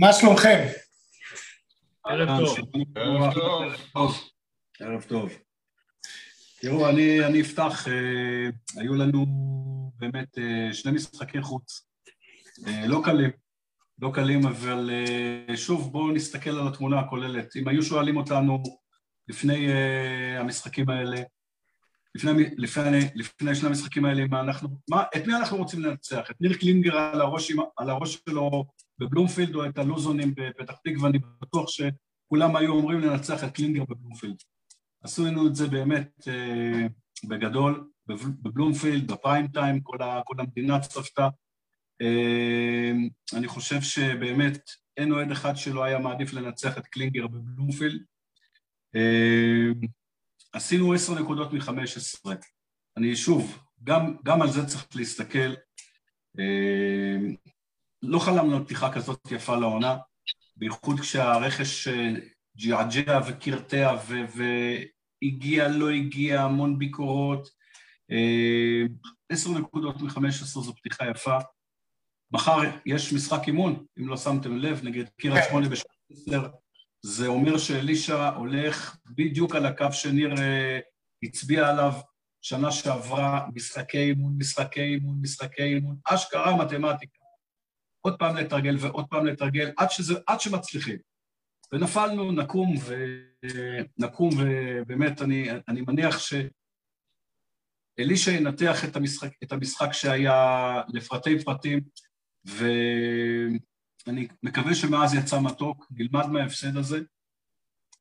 מה שלומכם? ערב טוב. ערב טוב. ערב טוב. תראו, אני, אני אפתח, אה, היו לנו באמת אה, שני משחקי חוץ, אה, לא קלים, לא קלים, אבל אה, שוב, בואו נסתכל על התמונה הכוללת. אם היו שואלים אותנו לפני אה, המשחקים האלה, לפני, לפני, לפני שני המשחקים האלה, מה אנחנו, מה, את מי אנחנו רוצים לנצח? את ניר קלינגר על הראש, על הראש שלו בבלומפילד או את הלוזונים בפתח תקווה? אני בטוח שכולם היו אומרים לנצח את קלינגר בבלומפילד. עשו לנו את זה באמת אה, בגדול, בבלומפילד, בפריים טיים, כל, ה, כל המדינה צפתה. אה, אני חושב שבאמת אין אוהד אחד שלא היה מעדיף לנצח את קלינגר בבלומפילד. אה, עשינו עשר נקודות מחמש עשרה. אני שוב, גם, גם על זה צריך להסתכל. אה, לא חלמנו על פתיחה כזאת יפה לעונה, בייחוד כשהרכש אה, ג'עג'ע וקרטע והגיע, לא הגיע, המון ביקורות. אה, עשר נקודות מחמש עשרה זו פתיחה יפה. מחר יש משחק אימון, אם לא שמתם לב, נגד כן. שמונה בשעה עשר. זה אומר שאלישע הולך בדיוק על הקו שניר uh, הצביע עליו שנה שעברה, משחקי אימון, משחקי אימון, משחקי אימון, אשכרה מתמטיקה. עוד פעם לתרגל ועוד פעם לתרגל, עד, שזה, עד שמצליחים. ונפלנו, נקום, ונקום, ובאמת, אני, אני מניח שאלישע ינתח את המשחק, את המשחק שהיה לפרטי פרטים, ו... אני מקווה שמאז יצא מתוק, נלמד מההפסד הזה.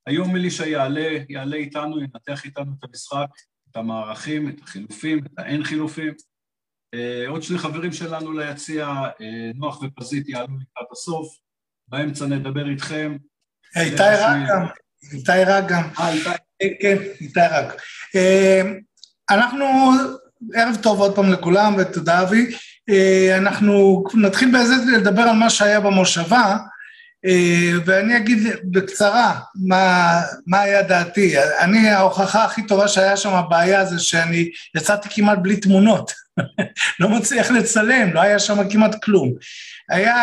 היום אלישע יעלה, יעלה איתנו, ינתח איתנו את המשחק, את המערכים, את החילופים, את האין חילופים. Uh, עוד שני חברים שלנו ליציע, uh, נוח ופזית יעלו לקראת הסוף, באמצע נדבר איתכם. איתי רק גם, איתי רק גם. אה, איתי? כן, איתי רק. אנחנו, ערב טוב עוד פעם לכולם, ותודה אבי. אה, אנחנו נתחיל בזה לדבר על מה שהיה במושבה, אה, ואני אגיד בקצרה מה, מה היה דעתי. אני, ההוכחה הכי טובה שהיה שם הבעיה זה שאני יצאתי כמעט בלי תמונות, לא מצליח לצלם, לא היה שם כמעט כלום. היה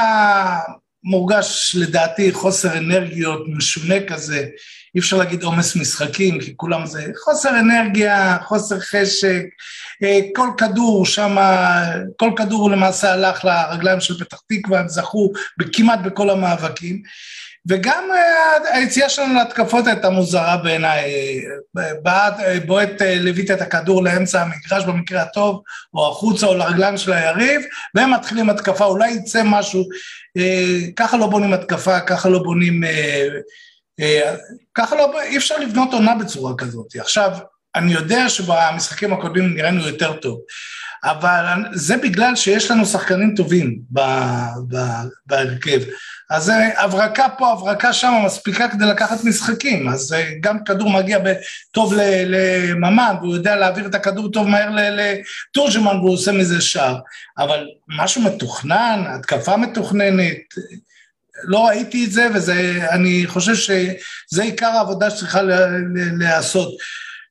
מורגש לדעתי חוסר אנרגיות משונה כזה, אי אפשר להגיד עומס משחקים, כי כולם זה חוסר אנרגיה, חוסר חשק, אה, כל כדור שם, כל כדור למעשה הלך לרגליים של פתח תקווה, הם זכו כמעט בכל המאבקים. וגם אה, היציאה שלנו להתקפות הייתה מוזרה בעיניי, אה, בועט לוית את הכדור לאמצע המגרש במקרה הטוב, או החוצה או לרגליים של היריב, והם מתחילים התקפה, אולי יצא משהו, ככה לא בונים התקפה, ככה לא בונים ככה לא, אי אפשר לבנות עונה בצורה כזאת. עכשיו, אני יודע שבמשחקים הקודמים נראינו יותר טוב, אבל זה בגלל שיש לנו שחקנים טובים בהרכב. אז הברקה פה, הברקה שם מספיקה כדי לקחת משחקים, אז אה, גם כדור מגיע טוב לממן, והוא יודע להעביר את הכדור טוב מהר לתורג'מן והוא עושה מזה שער, אבל משהו מתוכנן, התקפה מתוכננת, לא ראיתי את זה, ואני חושב שזה עיקר העבודה שצריכה להיעשות.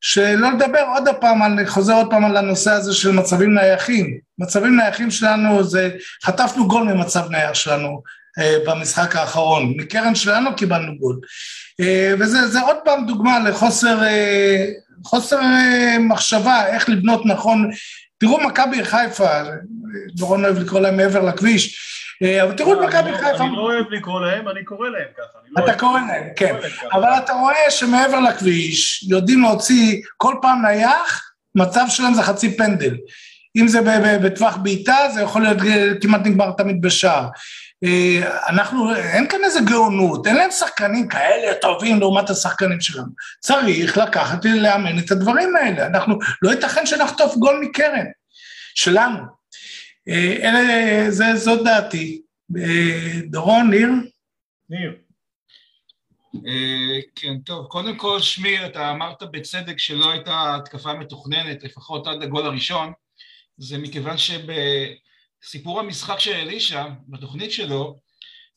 שלא לדבר עוד פעם, אני חוזר עוד פעם על הנושא הזה של מצבים נייחים. מצבים נייחים שלנו זה, חטפנו גול ממצב נייח שלנו אה, במשחק האחרון, מקרן שלנו קיבלנו גול. אה, וזה עוד פעם דוגמה לחוסר אה, חוסר אה, מחשבה איך לבנות נכון. תראו מכבי חיפה, דורון אוהב לקרוא להם מעבר לכביש, אה, אבל תראו את מכבי לא- חיפה. אני לא אוהב לקרוא להם, אני קורא להם ככה. לא אתה קורא להם, כן. אבל אתה רואה שמעבר לכביש יודעים להוציא כל פעם נייח, מצב שלהם זה חצי פנדל. אם זה בטווח בעיטה, זה יכול להיות כמעט נגמר תמיד בשער. אה, אנחנו, אין כאן איזה גאונות, אין להם שחקנים כאלה טובים לעומת השחקנים שלנו. צריך לקחת ולאמן את הדברים האלה. אנחנו, לא ייתכן שנחטוף גול מקרן, שלנו. אה, אלה, זה, זאת דעתי. אה, דורון, ניר? ניר. אה, כן, טוב, קודם כל, שמיר, אתה אמרת בצדק שלא הייתה התקפה מתוכננת, לפחות עד הגול הראשון, זה מכיוון שבסיפור המשחק של אלישע, בתוכנית שלו,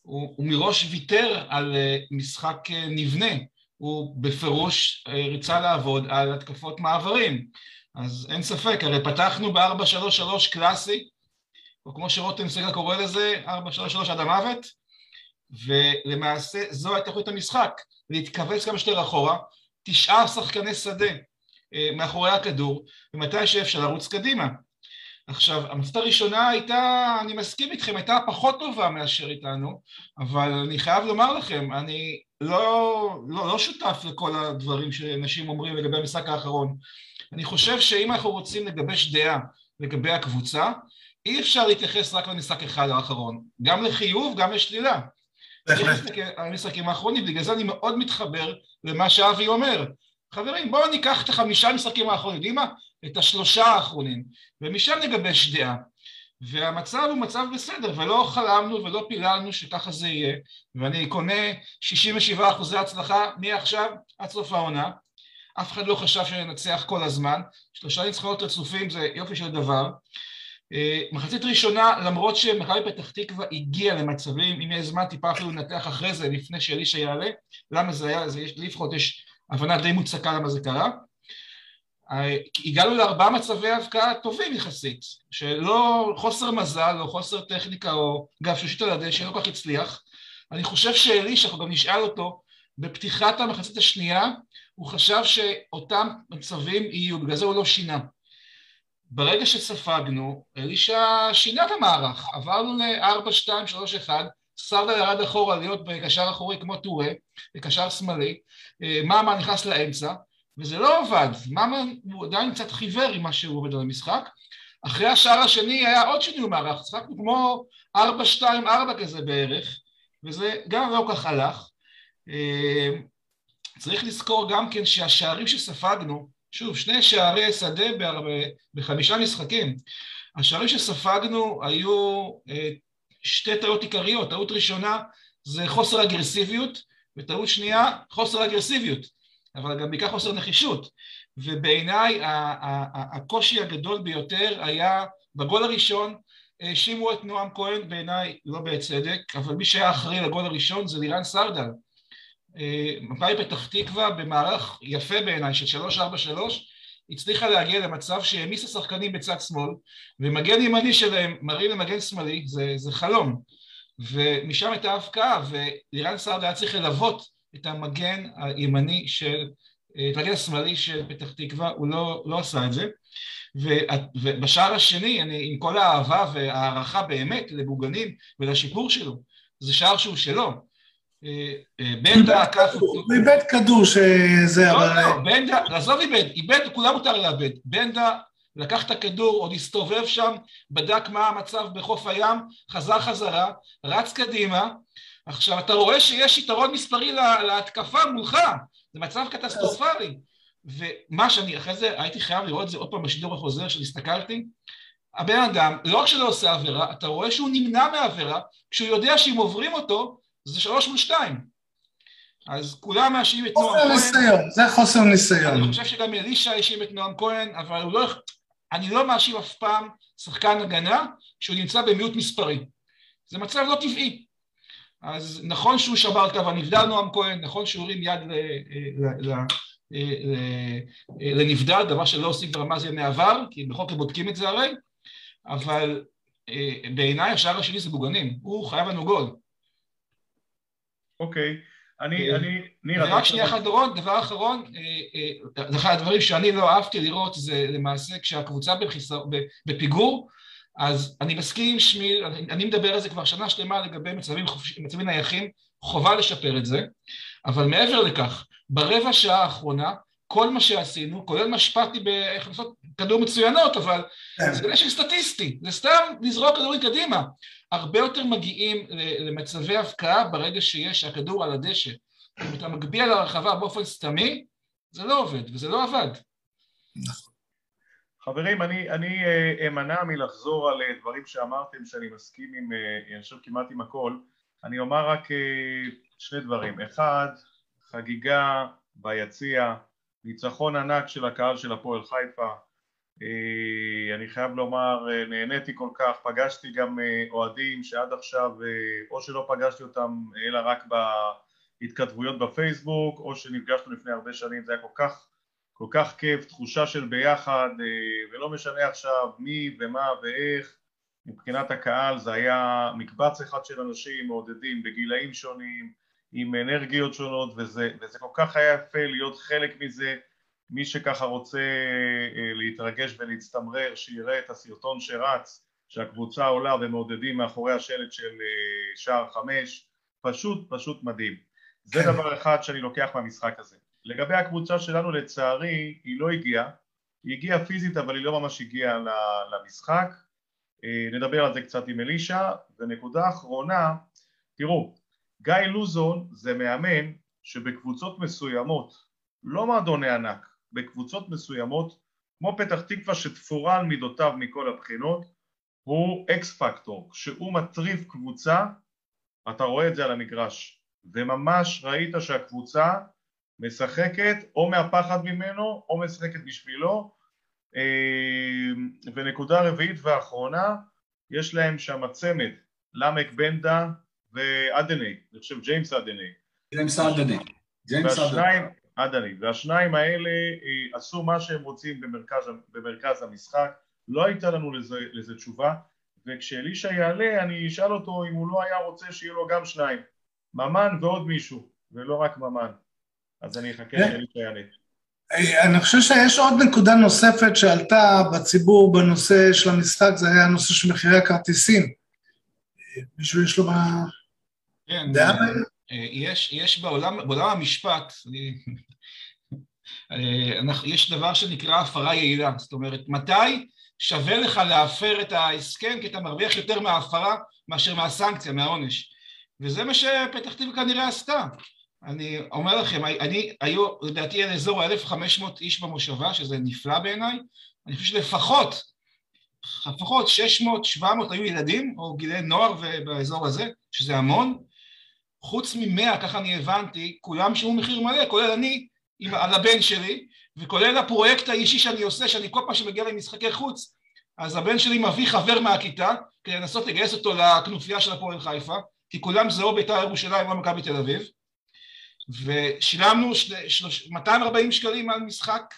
הוא, הוא מראש ויתר על משחק נבנה, הוא בפירוש ריצה לעבוד על התקפות מעברים, אז אין ספק, הרי פתחנו ב-4-3-3 קלאסי, או כמו שרותם סגל קורא לזה, 4-3-3 עד המוות, ולמעשה זו הייתה יכולת המשחק, להתכווץ כמה שיותר אחורה, תשעה שחקני שדה אה, מאחורי הכדור, ומתי שאפשר לרוץ קדימה. עכשיו, המצאת הראשונה הייתה, אני מסכים איתכם, הייתה פחות טובה מאשר איתנו, אבל אני חייב לומר לכם, אני לא, לא, לא שותף לכל הדברים שאנשים אומרים לגבי המשחק האחרון. אני חושב שאם אנחנו רוצים לגבש דעה לגבי הקבוצה, אי אפשר להתייחס רק למשחק אחד האחרון, גם לחיוב, גם לשלילה. צריך להסתכל על המשחקים האחרונים, בגלל זה אני מאוד מתחבר למה שאבי אומר. חברים, בואו ניקח את החמישה משחקים האחרונים, יודעים מה? את השלושה האחרונים, ומשם נגבש דעה. והמצב הוא מצב בסדר, ולא חלמנו ולא פיללנו שככה זה יהיה, ואני קונה 67 אחוזי הצלחה מעכשיו עד סוף העונה. אף אחד לא חשב שננצח כל הזמן, שלושה ניצחונות רצופים זה יופי של דבר. אה, מחצית ראשונה, למרות שמכבי פתח תקווה הגיעה למצבים, אם יהיה זמן טיפה אפילו לנתח אחרי זה, לפני שאלישע יעלה, למה זה היה, זה, לי לפחות יש הבנה די מוצקה למה זה קרה. אה, הגענו לארבעה מצבי הבקעה טובים יחסית, שלא חוסר מזל או חוסר טכניקה או גב שושית על הדשא, לא כל כך הצליח. אני חושב שאלישע, אנחנו גם נשאל אותו, בפתיחת המחצית השנייה, הוא חשב שאותם מצבים יהיו, בגלל זה הוא לא שינה. ברגע שספגנו, אלישע שינה את המערך, עברנו ל-4, 2, 3, 1, סרדה ירד אחורה להיות בקשר אחורי כמו טורה, בקשר שמאלי, אה, מאמה נכנס לאמצע, וזה לא עבד, מאמה הוא עדיין קצת חיוור עם מה שהוא עובד על המשחק, אחרי השער השני היה עוד שינוי מערך, צחקנו כמו 4-2-4 כזה בערך, וזה גם לא כך הלך. אה, צריך לזכור גם כן שהשערים שספגנו, שוב, שני שערי שדה בחמישה משחקים. השערים שספגנו היו אה, שתי טעויות עיקריות. טעות ראשונה זה חוסר אגרסיביות, וטעות שנייה, חוסר אגרסיביות, אבל גם בעיקר חוסר נחישות. ובעיניי הקושי הגדול ביותר היה בגול הראשון, האשימו את נועם כהן בעיניי לא בצדק, אבל מי שהיה אחראי לגול הראשון זה לירן סרדל. מכבי פתח תקווה במערך יפה בעיניי של 3-4-3 הצליחה להגיע למצב שהעמיס השחקנים בצד שמאל ומגן ימני שלהם מראים למגן שמאלי זה, זה חלום. ומשם הייתה ההפקעה ולירן סעד היה צריך ללוות את המגן הימני של, את המגן השמאלי של פתח תקווה, הוא לא, לא עשה את זה. ובשער השני, אני עם כל האהבה והערכה באמת לבוגנים ולשיפור שלו, זה שער שהוא שלו. אה, אה, בנדה עקף. הוא איבד כדור שזה... לא, לא, בנדה, עזוב איבד, איבד, כולם מותר לאבד. בנדה לקח את הכדור, עוד הסתובב שם, בדק מה המצב בחוף הים, חזר חזרה, רץ קדימה. עכשיו, אתה רואה שיש יתרון מספרי להתקפה מולך, זה מצב קטסטרופלי. ומה שאני, אחרי זה הייתי חייב לראות את זה עוד פעם בשידור החוזר שהסתכלתי, הבן אדם, לא רק שלא עושה עבירה, אתה רואה שהוא נמנע מעבירה, כשהוא יודע שאם עוברים אותו, זה שלוש מול שתיים. אז כולם מאשימים את נועם כהן. חוסר ניסיון, זה חוסר ניסיון. אני חושב שגם אלישע האשים את נועם כהן, אבל הוא לא... אני לא מאשים אף פעם שחקן הגנה שהוא נמצא במיעוט מספרי. זה מצב לא טבעי. אז נכון שהוא שבר קו הנבדל נועם כהן, נכון שהוא הרים יד לנבדל, דבר שלא עושים ברמה זה מעבר, כי בחוק הם בודקים את זה הרי, אבל אה, בעיניי השער השני זה בוגנים, הוא חייב לנו גול. אוקיי. אני, אה, אני, ניר... רק שנייה אחת דורון, דבר אחרון, אה, אה, אחד הדברים שאני לא אהבתי לראות זה למעשה כשהקבוצה בפיגור, אז אני מסכים עם שמיל, אני מדבר על זה כבר שנה שלמה לגבי מצבים, מצבים נייחים, חובה לשפר את זה, אבל מעבר לכך, ברבע שעה האחרונה, כל מה שעשינו, כולל מה שהשפעתי בהכנסות כדור מצוינות, אבל כן. זה נשק סטטיסטי, זה סתם לזרוק כדורים קדימה. הרבה יותר מגיעים למצבי הבקעה ברגע שיש הכדור על הדשא. אם אתה מגביה לרחבה באופן סתמי, זה לא עובד, וזה לא עבד. חברים, אני, אני אה, אמנע מלחזור על אה, דברים שאמרתם שאני מסכים עם, אה, אני חושב כמעט עם הכל. אני אומר רק שני דברים. אחד, חגיגה ביציע, ניצחון ענק של הקהל של הפועל חיפה, אה, אני חייב לומר, אה, נהניתי כל כך, פגשתי גם אה, אוהדים שעד עכשיו או שלא פגשתי אותם אלא רק בהתכתבויות בפייסבוק או שנפגשנו לפני הרבה שנים, זה היה כל כך, כל כך כיף, תחושה של ביחד ולא משנה עכשיו מי ומה ואיך מבחינת הקהל זה היה מקבץ אחד של אנשים מעודדים בגילאים שונים, עם אנרגיות שונות, וזה, וזה כל כך היה יפה להיות חלק מזה. מי שככה רוצה אה, להתרגש ולהצטמרר, שיראה את הסרטון שרץ, שהקבוצה עולה ומעודדים מאחורי השלט של אה, שער חמש, פשוט פשוט מדהים. זה כן. דבר אחד שאני לוקח מהמשחק הזה. לגבי הקבוצה שלנו לצערי היא לא הגיעה, היא הגיעה פיזית אבל היא לא ממש הגיעה למשחק, אה, נדבר על זה קצת עם אלישע, ונקודה אחרונה, תראו, גיא לוזון זה מאמן שבקבוצות מסוימות, לא מועדוני ענק, בקבוצות מסוימות, כמו פתח תקווה שתפורה על מידותיו מכל הבחינות, הוא אקס פקטור, כשהוא מטריף קבוצה, אתה רואה את זה על המגרש, וממש ראית שהקבוצה משחקת או מהפחד ממנו או משחקת בשבילו. אה, ונקודה רביעית ואחרונה יש להם שם צמד למק בנדה ואדני, אני חושב ג'יימס אדני ג'יימס אדני והשניים, אדני, והשניים האלה אה, עשו מה שהם רוצים במרכז, במרכז המשחק. לא הייתה לנו לזה, לזה תשובה. וכשאלישע יעלה אני אשאל אותו אם הוא לא היה רוצה שיהיו לו גם שניים. ממן ועוד מישהו ולא רק ממן. אז אני אחכה שאלישע יעלה. אני חושב שיש עוד נקודה נוספת שעלתה בציבור בנושא של המשחק, זה היה הנושא של מחירי הכרטיסים. מישהו יש לו מה... כן? אה, יש, יש בעולם, בעולם המשפט, אני, אה, יש דבר שנקרא הפרה יעילה, זאת אומרת, מתי שווה לך להפר את ההסכם כי אתה מרוויח יותר מההפרה מאשר מהסנקציה, מהעונש. וזה מה שפתח תקווה כנראה עשתה. אני אומר לכם, אני, היו לדעתי על אזור ה-1500 איש במושבה, שזה נפלא בעיניי, אני חושב שלפחות, לפחות 600-700 היו ילדים, או גילי נוער באזור הזה, שזה המון, חוץ ממאה, ככה אני הבנתי, כולם שילמו מחיר מלא, כולל אני, עם, על הבן שלי, וכולל הפרויקט האישי שאני עושה, שאני כל פעם שמגיע למשחקי חוץ, אז הבן שלי מביא חבר מהכיתה, כדי לנסות לגייס אותו לכנופיה של הפועל חיפה, כי כולם זה או בית"ר ירושלים או מכבי תל אביב, ושילמנו 240 שקלים על משחק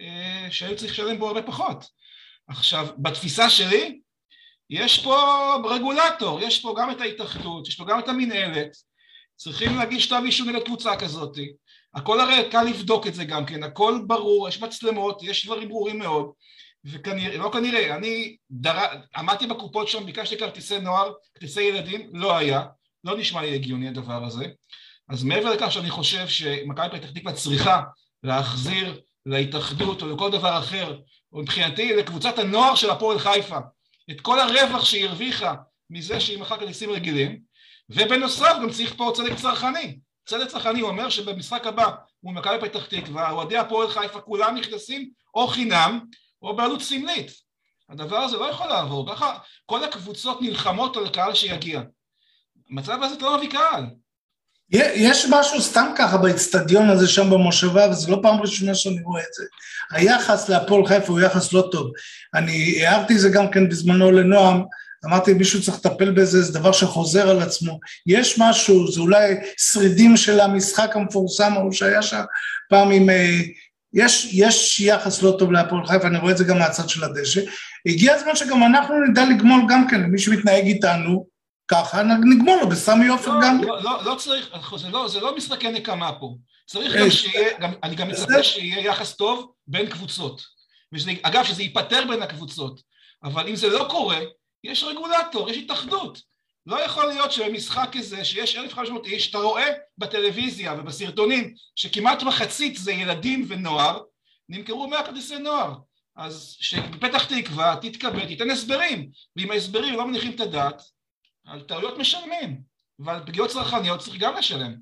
אה, שהיו צריך לשלם בו הרבה פחות. עכשיו, בתפיסה שלי, יש פה רגולטור, יש פה גם את ההתאחדות, יש פה גם את המנהלת, צריכים להגיש כתב אישום נגד קבוצה כזאת. הכל הרי קל לבדוק את זה גם כן, הכל ברור, יש מצלמות, יש דברים ברורים מאוד, וכנראה, לא כנראה, אני דר... עמדתי בקופות שם, ביקשתי כרטיסי נוער, כרטיסי ילדים, לא היה, לא נשמע לי הגיוני הדבר הזה. אז מעבר לכך שאני חושב שמכבי פתח תקווה צריכה להחזיר להתאחדות או לכל דבר אחר, או מבחינתי לקבוצת הנוער של הפועל חיפה, את כל הרווח שהיא הרוויחה מזה שהיא מכרה כרטיסים רגילים, ובנוסף גם צריך פה צדק צרכני. צדק צרכני אומר שבמשחק הבא מול מכבי פתח תקווה, אוהדי הפועל חיפה כולם נכנסים או חינם או בעלות סמלית. הדבר הזה לא יכול לעבור, ככה כל הקבוצות נלחמות על קהל שיגיע. המצב הזה לא מביא קהל. יש משהו סתם ככה באצטדיון הזה שם במושבה, וזו לא פעם ראשונה שאני רואה את זה. היחס להפועל חיפה הוא יחס לא טוב. אני הערתי זה גם כן בזמנו לנועם, אמרתי מישהו צריך לטפל בזה, זה דבר שחוזר על עצמו. יש משהו, זה אולי שרידים של המשחק המפורסם ההוא שהיה שם פעם עם... אה, יש, יש יחס לא טוב להפועל חיפה, אני רואה את זה גם מהצד של הדשא. הגיע הזמן שגם אנחנו נדע לגמול גם כן למי שמתנהג איתנו, ככה נגמור לו בסמי עופר לא, גם. לא, לא, לא צריך, זה לא, זה לא משחקי נקמה פה. צריך גם שיהיה, גם, אני גם מצפה שיהיה יחס טוב בין קבוצות. ושזה, אגב, שזה ייפתר בין הקבוצות. אבל אם זה לא קורה, יש רגולטור, יש התאחדות. לא יכול להיות שבמשחק כזה, שיש 1,500 איש, אתה רואה בטלוויזיה ובסרטונים שכמעט מחצית זה ילדים ונוער, נמכרו 100 כרטיסי נוער. אז שבפתח תקווה תתכבד, תיתן הסברים, ואם ההסברים לא מניחים את הדעת, על טעויות משלמים, ועל פגיעות צרכניות צריך גם לשלם.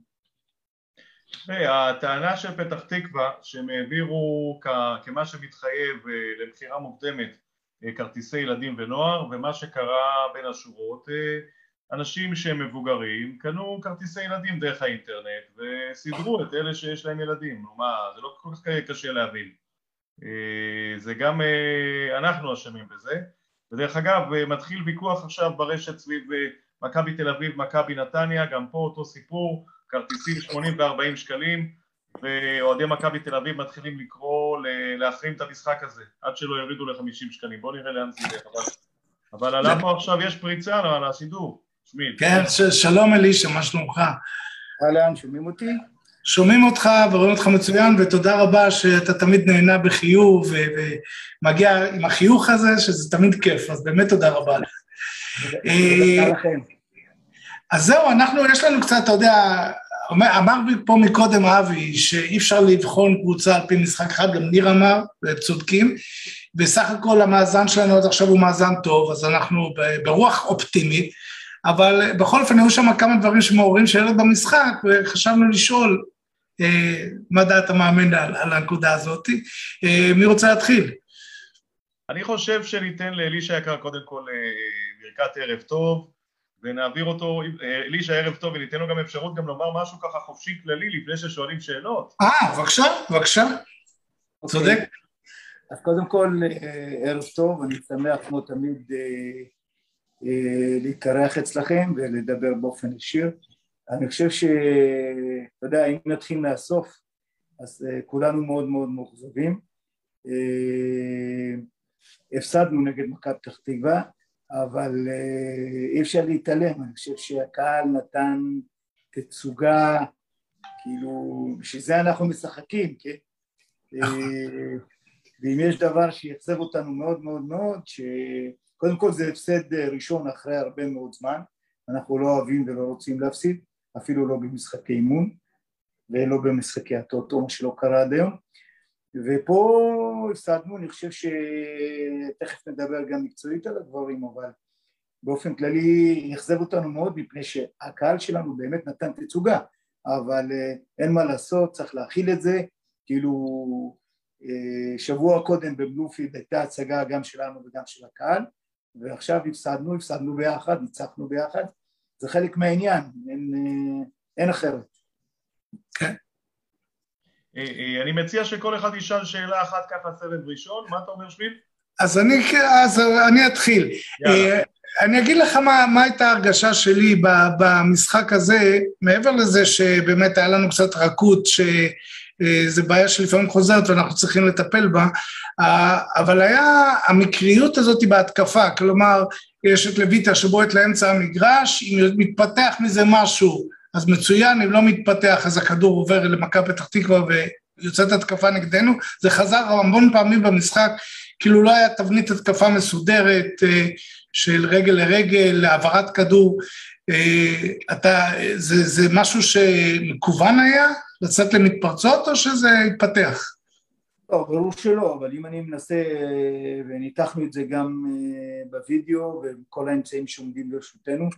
הטענה של פתח תקווה שהם העבירו כמה שמתחייב אה, למכירה מוקדמת אה, כרטיסי ילדים ונוער ומה שקרה בין השורות אה, אנשים שהם מבוגרים קנו כרטיסי ילדים דרך האינטרנט וסידרו את אלה שיש להם ילדים. מה זה לא כל כך קשה להבין. זה גם אנחנו אשמים בזה ודרך אגב, אה, מתחיל ויכוח עכשיו ברשת סביב אה, מכבי תל אביב, מכבי נתניה, גם פה אותו סיפור, כרטיסים 80 ו-40 שקלים, ואוהדי מכבי תל אביב מתחילים לקרוא להחרים את המשחק הזה, עד שלא יורידו ל-50 שקלים. בואו נראה לאן זה ילך. אבל עלה פה עכשיו, יש פריצה על הסידור, שמיל. כן, שלום אלישע, מה שלומך? אהלן, שומעים אותי? שומעים אותך ורואים אותך מצוין, ותודה רבה שאתה תמיד נהנה בחיוב ומגיע עם החיוך הזה, שזה תמיד כיף, אז באמת תודה רבה לך. תודה לכם. אז זהו, אנחנו, יש לנו קצת, אתה יודע, אמר פה מקודם אבי שאי אפשר לבחון קבוצה על פי משחק אחד, גם ניר אמר, והם צודקים, בסך הכל המאזן שלנו עד עכשיו הוא מאזן טוב, אז אנחנו ברוח אופטימית, אבל בכל אופן היו שם כמה דברים שמעוררים שאלות במשחק, וחשבנו לשאול אה, מה דעת המאמן על, על הנקודה הזאת. אה, מי רוצה להתחיל? אני חושב שניתן לאלישע יקר קודם כל אה, ברכת ערב טוב, ונעביר אותו, אלישע ערב טוב, וניתן לו גם אפשרות גם לומר משהו ככה חופשי כללי לפני ששואלים שאלות. אה, בבקשה, בבקשה. אוקיי. צודק. אז קודם כל, ערב טוב, אני שמח כמו תמיד להתארח אצלכם ולדבר באופן ישיר. אני חושב ש... אתה יודע, אם נתחיל מהסוף, אז כולנו מאוד מאוד מאוכזבים. הפסדנו נגד מכבי פתח תקווה, אבל אי אפשר להתעלם, אני חושב שהקהל נתן תצוגה, כאילו, בשביל זה אנחנו משחקים, כן? ואם יש דבר שיחסב אותנו מאוד מאוד מאוד, שקודם כל זה הפסד ראשון אחרי הרבה מאוד זמן, אנחנו לא אוהבים ולא רוצים להפסיד, אפילו לא במשחקי אימון ולא במשחקי הטוטו, מה שלא קרה עד היום, ופה הפסדנו, אני חושב שתכף נדבר גם מקצועית על הדברים, אבל באופן כללי אכזב אותנו מאוד מפני שהקהל שלנו באמת נתן תצוגה, אבל אין מה לעשות, צריך להכיל את זה, כאילו שבוע קודם בבלומפילד הייתה הצגה גם שלנו וגם של הקהל, ועכשיו הפסדנו, הפסדנו ביחד, ניצחנו ביחד, זה חלק מהעניין, אין, אין אחרת. כן. אני מציע שכל אחד ישאל שאלה אחת ככה סבב ראשון, מה אתה אומר שביל? אז אני, אז אני אתחיל. יאללה. אני אגיד לך מה, מה הייתה ההרגשה שלי במשחק הזה, מעבר לזה שבאמת היה לנו קצת רכות, שזו בעיה שלפעמים חוזרת ואנחנו צריכים לטפל בה, אבל היה המקריות הזאת בהתקפה, כלומר, יש את לויטה שבועט לאמצע המגרש, אם מתפתח מזה משהו, אז מצוין, אם לא מתפתח אז הכדור עובר למכבי פתח תקווה ויוצאת התקפה נגדנו, זה חזר המון פעמים במשחק, כאילו לא היה תבנית התקפה מסודרת של רגל לרגל, להעברת כדור, אתה, זה, זה משהו שמקוון היה, לצאת למתפרצות, או שזה התפתח? לא, ברור שלא, אבל אם אני מנסה, וניתחנו את זה גם בווידאו ובכל האמצעים שעומדים לרשותנו,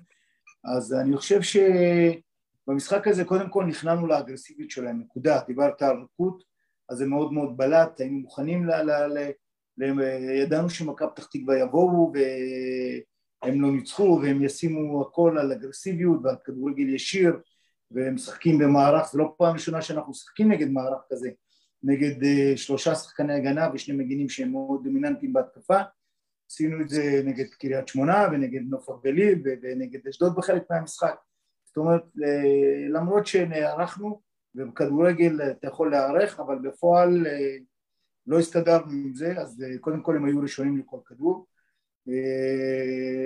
אז אני חושב שבמשחק הזה קודם כל נכנענו לאגרסיביות שלהם, נקודה, דיברת על רכות, אז זה מאוד מאוד בלט, היינו מוכנים, ל, ל, ל, ל, ידענו שמכבי פתח תקווה יבואו והם לא ניצחו והם ישימו הכל על אגרסיביות ועל כדורגל ישיר והם משחקים במערך, זו לא פעם ראשונה שאנחנו משחקים נגד מערך כזה נגד uh, שלושה שחקני הגנה ושני מגינים שהם מאוד דומיננטיים בהתקפה. עשינו את זה נגד קריית שמונה ונגד נוף הגליל ונגד אשדוד בחלק מהמשחק. זאת אומרת uh, למרות שנערכנו ובכדורגל אתה יכול להיערך אבל בפועל uh, לא הסתדרנו עם זה אז קודם כל הם היו ראשונים לכל כדור.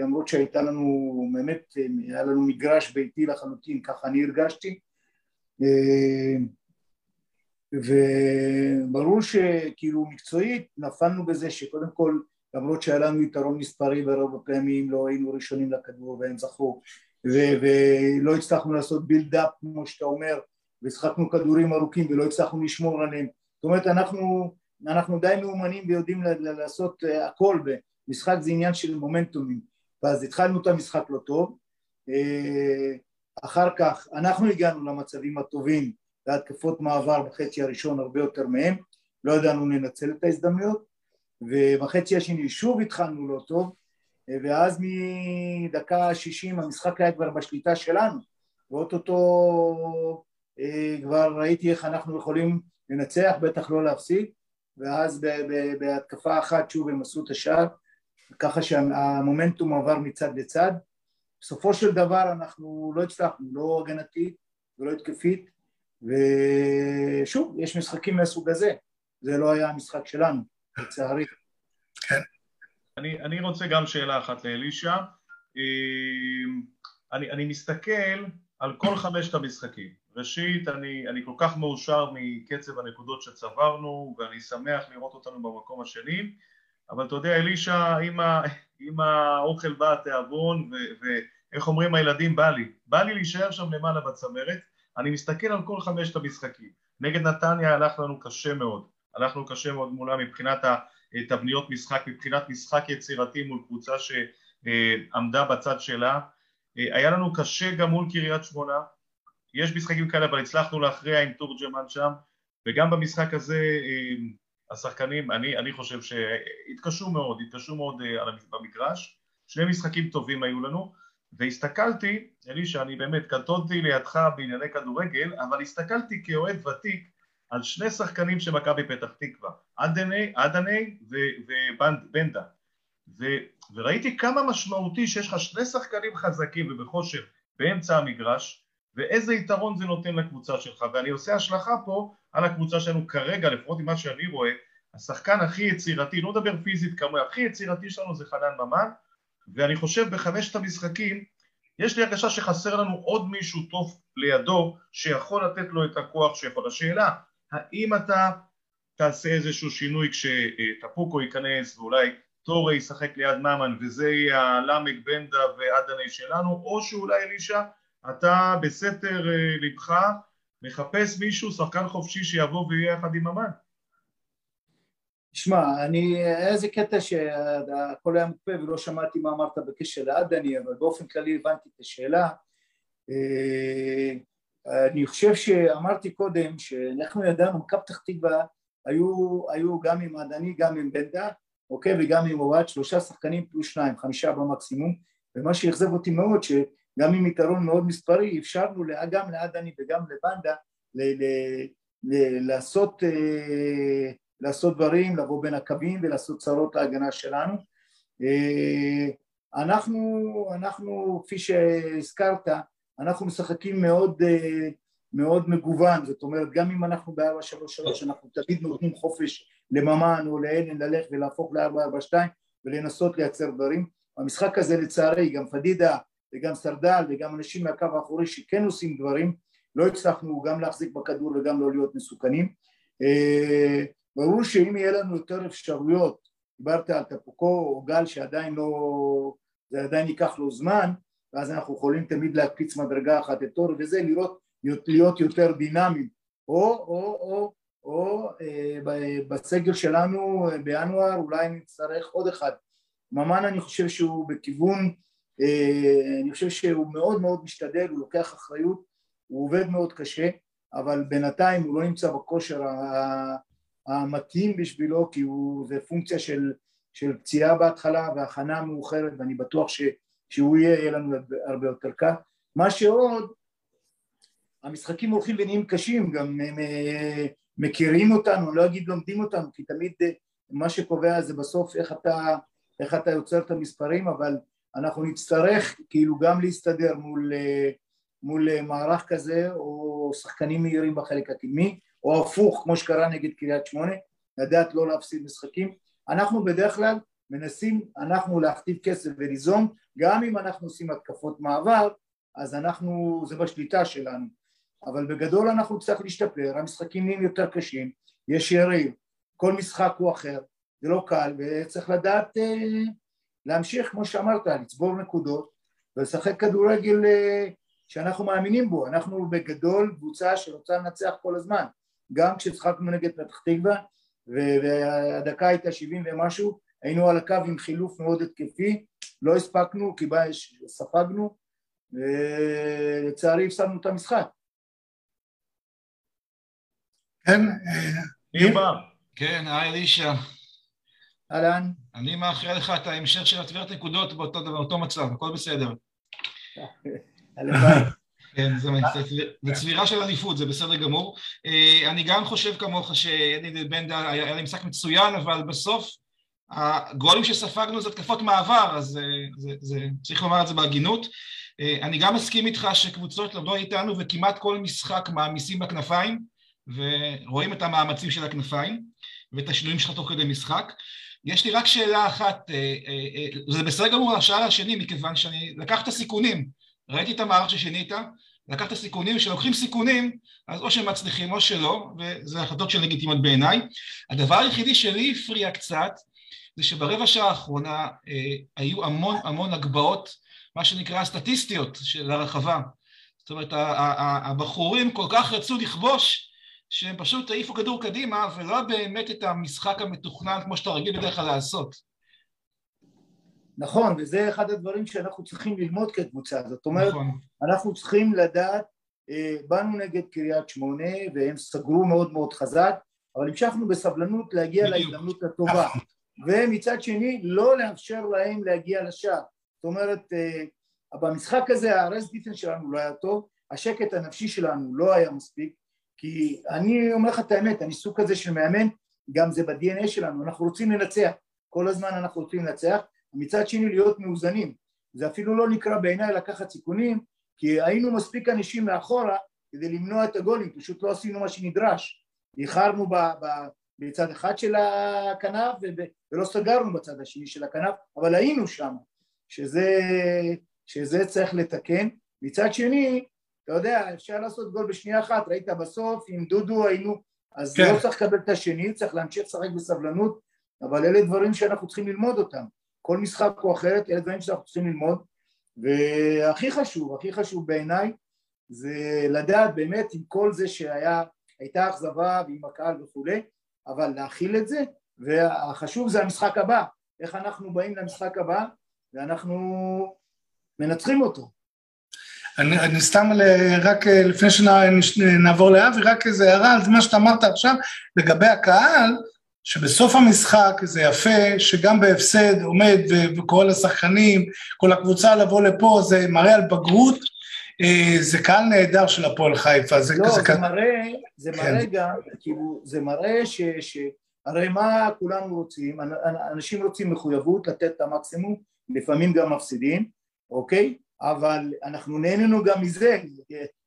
למרות שהייתה לנו באמת היה לנו מגרש ביתי לחלוטין ככה אני הרגשתי וברור שכאילו מקצועית נפלנו בזה שקודם כל למרות שהיה לנו יתרון מספרי ברוב הפעמים לא היינו ראשונים לכדור והם זכו. ו- ולא הצלחנו לעשות בילדאפ כמו שאתה אומר ושחקנו כדורים ארוכים ולא הצלחנו לשמור עליהם. זאת אומרת אנחנו, אנחנו די מאומנים ויודעים לעשות הכל ומשחק זה עניין של מומנטומים. ואז התחלנו את המשחק לא טוב אחר כך אנחנו הגענו למצבים הטובים והתקפות מעבר בחצי הראשון הרבה יותר מהם, לא ידענו לנצל את ההזדמנויות, ובחצי השני שוב התחלנו לא טוב, ואז מדקה שישים המשחק היה כבר בשליטה שלנו, ואו-טו-טו כבר ראיתי איך אנחנו יכולים לנצח, בטח לא להפסיד, ואז בהתקפה אחת שוב הם עשו את השער, ככה שהמומנטום עבר מצד לצד, בסופו של דבר אנחנו לא הצלחנו, לא הגנתית ולא התקפית, ושוב, יש משחקים מהסוג הזה, זה לא היה המשחק שלנו, לצערי. כן. אני, אני רוצה גם שאלה אחת לאלישע. אני, אני מסתכל על כל חמשת המשחקים. ראשית, אני, אני כל כך מאושר מקצב הנקודות שצברנו, ואני שמח לראות אותנו במקום השני, אבל אתה יודע, אלישע, ה, עם האוכל בא התיאבון, ואיך אומרים הילדים, בא לי. בא לי להישאר שם למעלה בצמרת. אני מסתכל על כל חמשת המשחקים. נגד נתניה הלך לנו קשה מאוד. הלך לנו קשה מאוד מולה מבחינת התבניות משחק, מבחינת משחק יצירתי מול קבוצה שעמדה בצד שלה. היה לנו קשה גם מול קריית שמונה, יש משחקים כאלה אבל הצלחנו להכריע עם תורג'מן שם וגם במשחק הזה השחקנים, אני, אני חושב שהתקשו מאוד, התקשו מאוד אה, במגרש, שני משחקים טובים היו לנו והסתכלתי, אלישע, אני באמת קטונתי לידך בענייני כדורגל, אבל הסתכלתי כאוהד ותיק על שני שחקנים של מכבי פתח תקווה, אדנה ובנדה, וראיתי כמה משמעותי שיש לך שני שחקנים חזקים ובכושר באמצע המגרש, ואיזה יתרון זה נותן לקבוצה שלך, ואני עושה השלכה פה על הקבוצה שלנו כרגע, לפחות ממה שאני רואה, השחקן הכי יצירתי, לא מדבר פיזית כמוה, הכי יצירתי שלנו זה חנן ממן, ואני חושב בחמשת המשחקים יש לי הרגשה שחסר לנו עוד מישהו טוב לידו שיכול לתת לו את הכוח שיכול. השאלה, האם אתה תעשה איזשהו שינוי כשטפוקו ייכנס ואולי טורי ישחק ליד ממן וזה יהיה הלמק בנדה ואדנה שלנו, או שאולי אלישע אתה בסתר אה, לבך מחפש מישהו, שחקן חופשי שיבוא ויהיה יחד עם ממן. שמע, אני, איזה קטע שהכל היה מוקפא ולא שמעתי מה אמרת בקשר לעדני, אבל באופן כללי הבנתי את השאלה. אה, אני חושב שאמרתי קודם שאנחנו ידענו, מכבי פתח תקווה היו, היו גם עם עדני, גם עם בנדה, אוקיי, וגם עם אוהד, שלושה שחקנים פלוס שניים, חמישה במקסימום, ומה שאכזב אותי מאוד, שגם עם יתרון מאוד מספרי, אפשרנו גם לעדני וגם לבנדה ל- ל- ל- לעשות אה, לעשות דברים, לבוא בין הקווים ולעשות צרות להגנה שלנו. אה, אנחנו, אנחנו כפי שהזכרת, אנחנו משחקים מאוד, אה, מאוד מגוון, זאת אומרת גם אם אנחנו ב-433 אנחנו תמיד נותנים חופש לממן או לאלן ללכת ולהפוך ל-442 ולנסות לייצר דברים. המשחק הזה לצערי גם פדידה וגם סרדל וגם אנשים מהקו האחורי שכן עושים דברים לא הצלחנו גם להחזיק בכדור וגם לא להיות מסוכנים אה, ברור שאם יהיה לנו יותר אפשרויות, דיברת על טפוקו או גל שעדיין לא, זה עדיין ייקח לו זמן, ואז אנחנו יכולים תמיד להקפיץ מדרגה אחת את אור וזה, לראות, להיות יותר דינמיים, או, או, או, או אה, בסגל שלנו בינואר אולי נצטרך עוד אחד. ממן אני חושב שהוא בכיוון, אה, אני חושב שהוא מאוד מאוד משתדל, הוא לוקח אחריות, הוא עובד מאוד קשה, אבל בינתיים הוא לא נמצא בכושר המתאים בשבילו כי הוא, זה פונקציה של, של פציעה בהתחלה והכנה מאוחרת ואני בטוח ש, שהוא יהיה, יהיה לנו הרבה יותר קל. מה שעוד, המשחקים הולכים ונהיים קשים, גם הם, אה, מכירים אותנו, לא אגיד לומדים אותנו, כי תמיד אה, מה שקובע זה בסוף איך אתה, איך אתה יוצר את המספרים, אבל אנחנו נצטרך כאילו גם להסתדר מול, אה, מול מערך כזה או שחקנים מהירים בחלק הקדמי או הפוך כמו שקרה נגד קריית שמונה, לדעת לא להפסיד משחקים. אנחנו בדרך כלל מנסים אנחנו להכתיב כסף וליזום, גם אם אנחנו עושים התקפות מעבר, אז אנחנו, זה בשליטה שלנו. אבל בגדול אנחנו צריכים להשתפר, המשחקים נהיים יותר קשים, יש יריב, כל משחק הוא אחר, זה לא קל, וצריך לדעת אה, להמשיך, כמו שאמרת, לצבור נקודות ולשחק כדורגל אה, שאנחנו מאמינים בו. אנחנו בגדול קבוצה שרוצה לנצח כל הזמן. גם כששחקנו נגד פתח תקווה והדקה הייתה שבעים ומשהו היינו על הקו עם חילוף מאוד התקפי לא הספקנו כי ספגנו ולצערי הפסדנו את המשחק. כן, ניר בר כן, היי אלישע. אהלן. אני מאחל לך את ההמשך של הצבירת נקודות באותו מצב, הכל בסדר. הלוואי כן, זה, צבירה של אליפות, זה בסדר גמור. אה, אני גם חושב כמוך שאדי בנדה היה לי משחק מצוין, אבל בסוף הגולים שספגנו זה התקפות מעבר, אז זה, זה, זה, צריך לומר את זה בהגינות. אה, אני גם מסכים איתך שקבוצות לא איתנו וכמעט כל משחק מעמיסים בכנפיים, ורואים את המאמצים של הכנפיים ואת השינויים שלך תוך כדי משחק. יש לי רק שאלה אחת, זה בסדר גמור לשאלה השני, מכיוון שאני לקח את הסיכונים, ראיתי את המערך ששינית, לקח את הסיכונים, כשלוקחים סיכונים, אז או שהם מצליחים או שלא, וזה החלטות של לגיטימיות בעיניי. הדבר היחידי שלי הפריע קצת, זה שברבע שעה האחרונה אה, היו המון המון הגבהות, מה שנקרא סטטיסטיות של הרחבה. זאת אומרת, הבחורים כל כך רצו לכבוש, שהם פשוט העיפו כדור קדימה, ולא באמת את המשחק המתוכנן כמו שאתה רגיל בדרך כלל לעשות. נכון, וזה אחד הדברים שאנחנו צריכים ללמוד כקבוצה, זאת אומרת, נכון. אנחנו צריכים לדעת, אה, באנו נגד קריית שמונה והם סגרו מאוד מאוד חזק, אבל המשכנו בסבלנות להגיע בדיוק. להזדמנות הטובה. ומצד שני לא לאפשר להם להגיע לשער, זאת אומרת, אה, במשחק הזה הרס דיפנס שלנו לא היה טוב, השקט הנפשי שלנו לא היה מספיק, כי אני אומר לך את האמת, אני סוג כזה של מאמן, גם זה ב-DNA שלנו, אנחנו רוצים לנצח, כל הזמן אנחנו רוצים לנצח, מצד שני להיות מאוזנים, זה אפילו לא נקרא בעיניי לקחת סיכונים, כי היינו מספיק אנשים מאחורה כדי למנוע את הגולים, פשוט לא עשינו מה שנדרש, איחרנו בצד אחד של הכנף ולא סגרנו בצד השני של הכנף, אבל היינו שם, שזה, שזה צריך לתקן. מצד שני, אתה יודע, אפשר לעשות גול בשנייה אחת, ראית בסוף, עם דודו היינו, אז כן. לא צריך לקבל את השני, צריך להמשיך לשחק בסבלנות, אבל אלה דברים שאנחנו צריכים ללמוד אותם. כל משחק הוא אחרת, אלה דברים שאנחנו צריכים ללמוד, והכי חשוב, הכי חשוב בעיניי, זה לדעת באמת עם כל זה שהייתה אכזבה ועם הקהל וכולי, אבל להכיל את זה, והחשוב זה המשחק הבא, איך אנחנו באים למשחק הבא ואנחנו מנצחים אותו. אני, אני סתם רק לפני שנעבור לאבי, רק איזה הערה על מה שאתה אמרת עכשיו לגבי הקהל, שבסוף המשחק זה יפה שגם בהפסד עומד וקורא לשחקנים, כל הקבוצה לבוא לפה, זה מראה על בגרות, אה, זה קהל נהדר של הפועל חיפה. זה, לא, זה, זה מראה, זה כן. מראה גם, כאילו, זה מראה ש... ש... הרי מה כולנו רוצים? אנשים רוצים מחויבות, לתת את המקסימום, לפעמים גם מפסידים, אוקיי? אבל אנחנו נהנינו גם מזה,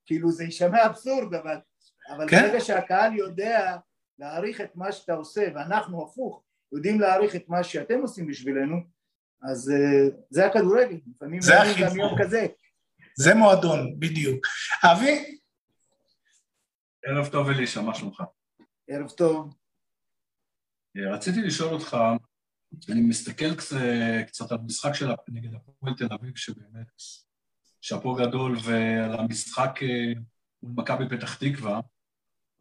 כאילו זה יישמע אבסורד, אבל, אבל כן? ברגע שהקהל יודע להעריך את מה שאתה עושה, ואנחנו הפוך, יודעים להעריך את מה שאתם עושים בשבילנו, אז uh, זה הכדורגל, לפעמים זה הכי גם יום כזה. זה מועדון, בדיוק. אבי? ערב טוב אלישע, מה שלומך? ערב טוב. אה, רציתי לשאול אותך, אני מסתכל קצת על משחק של נגד הפועל תל אביב, שבאמת שאפו גדול, ועל המשחק אה, מול מכבי פתח תקווה,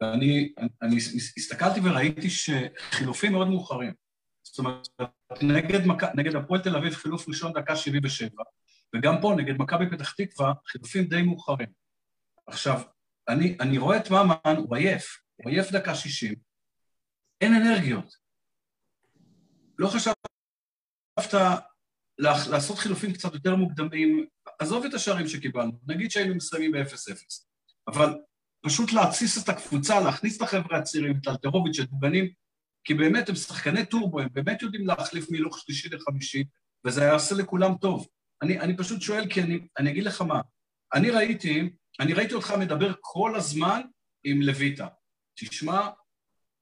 ואני אני הסתכלתי וראיתי שחילופים מאוד מאוחרים. זאת אומרת, נגד, נגד הפועל תל אביב חילוף ראשון דקה 77, וגם פה נגד מכבי פתח תקווה חילופים די מאוחרים. עכשיו, אני, אני רואה את ממן, הוא עייף, הוא עייף דקה 60, אין אנרגיות. לא חשבת לעשות חילופים קצת יותר מוקדמים, עזוב את השערים שקיבלנו, נגיד שהיינו מסיימים ב-0-0, אבל פשוט להתסיס את הקבוצה, להכניס את החבר'ה הצעירים, את אלטרוביץ', את דוגנים, כי באמת הם שחקני טורבו, הם באמת יודעים להחליף מילוך שלישי לחמישי, וזה יעשה לכולם טוב. אני, אני פשוט שואל, כי אני, אני אגיד לך מה, אני ראיתי, אני ראיתי אותך מדבר כל הזמן עם לויטה. תשמע,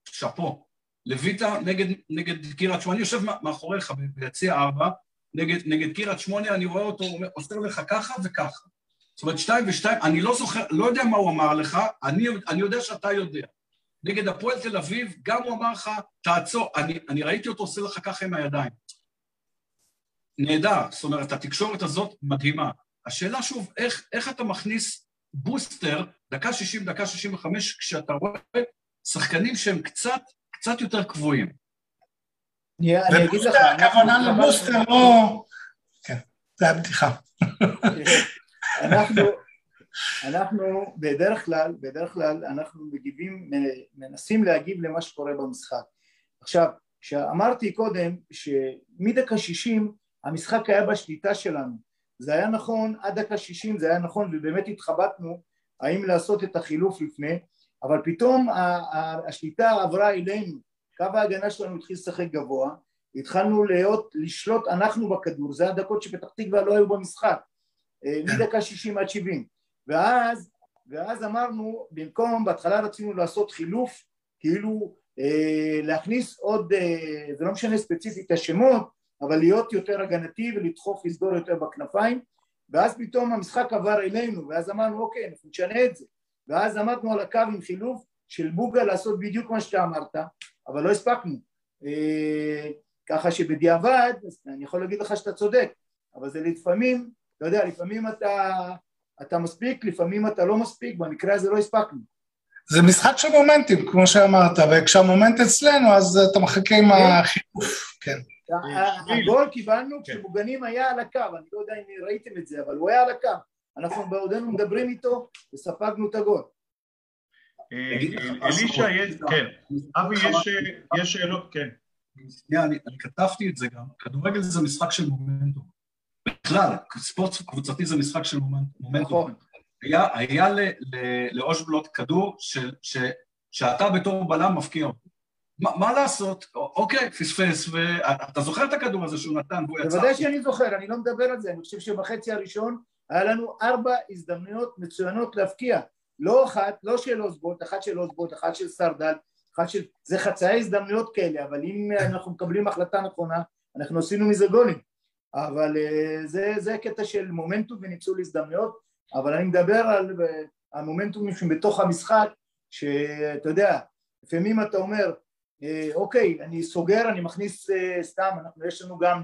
שאפו. לויטה נגד, נגד קירת שמונה, אני יושב מאחוריך ביציע ארבע, נגד, נגד קירת שמונה, אני רואה אותו עושה לך ככה וככה. זאת אומרת, שתיים ושתיים, אני לא זוכר, לא יודע מה הוא אמר לך, אני, אני יודע שאתה יודע. נגד הפועל תל אביב, גם הוא אמר לך, תעצור, אני, אני ראיתי אותו עושה לך ככה עם הידיים. נהדר, זאת אומרת, התקשורת הזאת מדהימה. השאלה שוב, איך, איך אתה מכניס בוסטר, דקה 60, דקה 65, כשאתה רואה שחקנים שהם קצת, קצת יותר קבועים. אני אגיד לך... הכוונה לבוסטר לא... כן, זה היה בדיחה. אנחנו, אנחנו בדרך כלל, בדרך כלל אנחנו מגיבים, מנסים להגיב למה שקורה במשחק. עכשיו, כשאמרתי קודם שמדקה שישים המשחק היה בשליטה שלנו, זה היה נכון עד דקה שישים זה היה נכון ובאמת התחבטנו האם לעשות את החילוף לפני, אבל פתאום השליטה עברה אלינו, קו ההגנה שלנו התחיל לשחק גבוה, התחלנו להיות, לשלוט אנחנו בכדור, זה הדקות שפתח תקווה לא היו במשחק מדקה שישים עד שבעים. ואז, ואז אמרנו במקום בהתחלה רצינו לעשות חילוף כאילו אה, להכניס עוד, זה לא משנה ספציפית את השמות, אבל להיות יותר הגנתי ולדחוף לסגור יותר בכנפיים. ואז פתאום המשחק עבר אלינו ואז אמרנו אוקיי אנחנו נשנה את זה. ואז עמדנו על הקו עם חילוף של בוגה לעשות בדיוק מה שאתה אמרת אבל לא הספקנו. ככה שבדיעבד אני יכול להגיד לך שאתה צודק אבל זה לפעמים אתה יודע לפעמים אתה, אתה מספיק לפעמים אתה לא מספיק במקרה הזה לא הספקנו זה משחק של מומנטים, כמו שאמרת, וכשהמומנט אצלנו אז אתה מחכה עם כן. החילוף, כן. הגול קיבלנו כן. כשמוגנים היה על הקו, אני לא יודע אם ראיתם את זה, אבל הוא היה על הקו. אנחנו בעודנו מדברים איתו וספגנו את הגול. אה, אלישע, כן. אבי, יש שאלות? כן. שנייה, אני כתבתי את זה גם. כדורגל זה משחק של מומנטום. בכלל, ספורט קבוצתי זה משחק של מומנטום. נכון. היה, היה לאושבלוט כדור של, ש, שאתה בתור בלם מפקיע אותו. מה, מה לעשות? אוקיי, פספס, ואתה זוכר את הכדור הזה שהוא נתן והוא יצא? בוודאי שאני זוכר, אני לא מדבר על זה, אני חושב שבחצי הראשון היה לנו ארבע הזדמנויות מצוינות להפקיע. לא אחת, לא של אוסבוט, אחת של אוסבוט, אחת של סרדל, אחת של... זה חצאי הזדמנויות כאלה, אבל אם אנחנו מקבלים החלטה נכונה, אנחנו עשינו מזה גולים. אבל אה, זה, זה קטע של מומנטום וניצול הזדמנויות, אבל אני מדבר על המומנטומים שבתוך המשחק, שאתה יודע, לפעמים אתה אומר, אה, אוקיי, אני סוגר, אני מכניס אה, סתם, אנחנו, יש לנו גם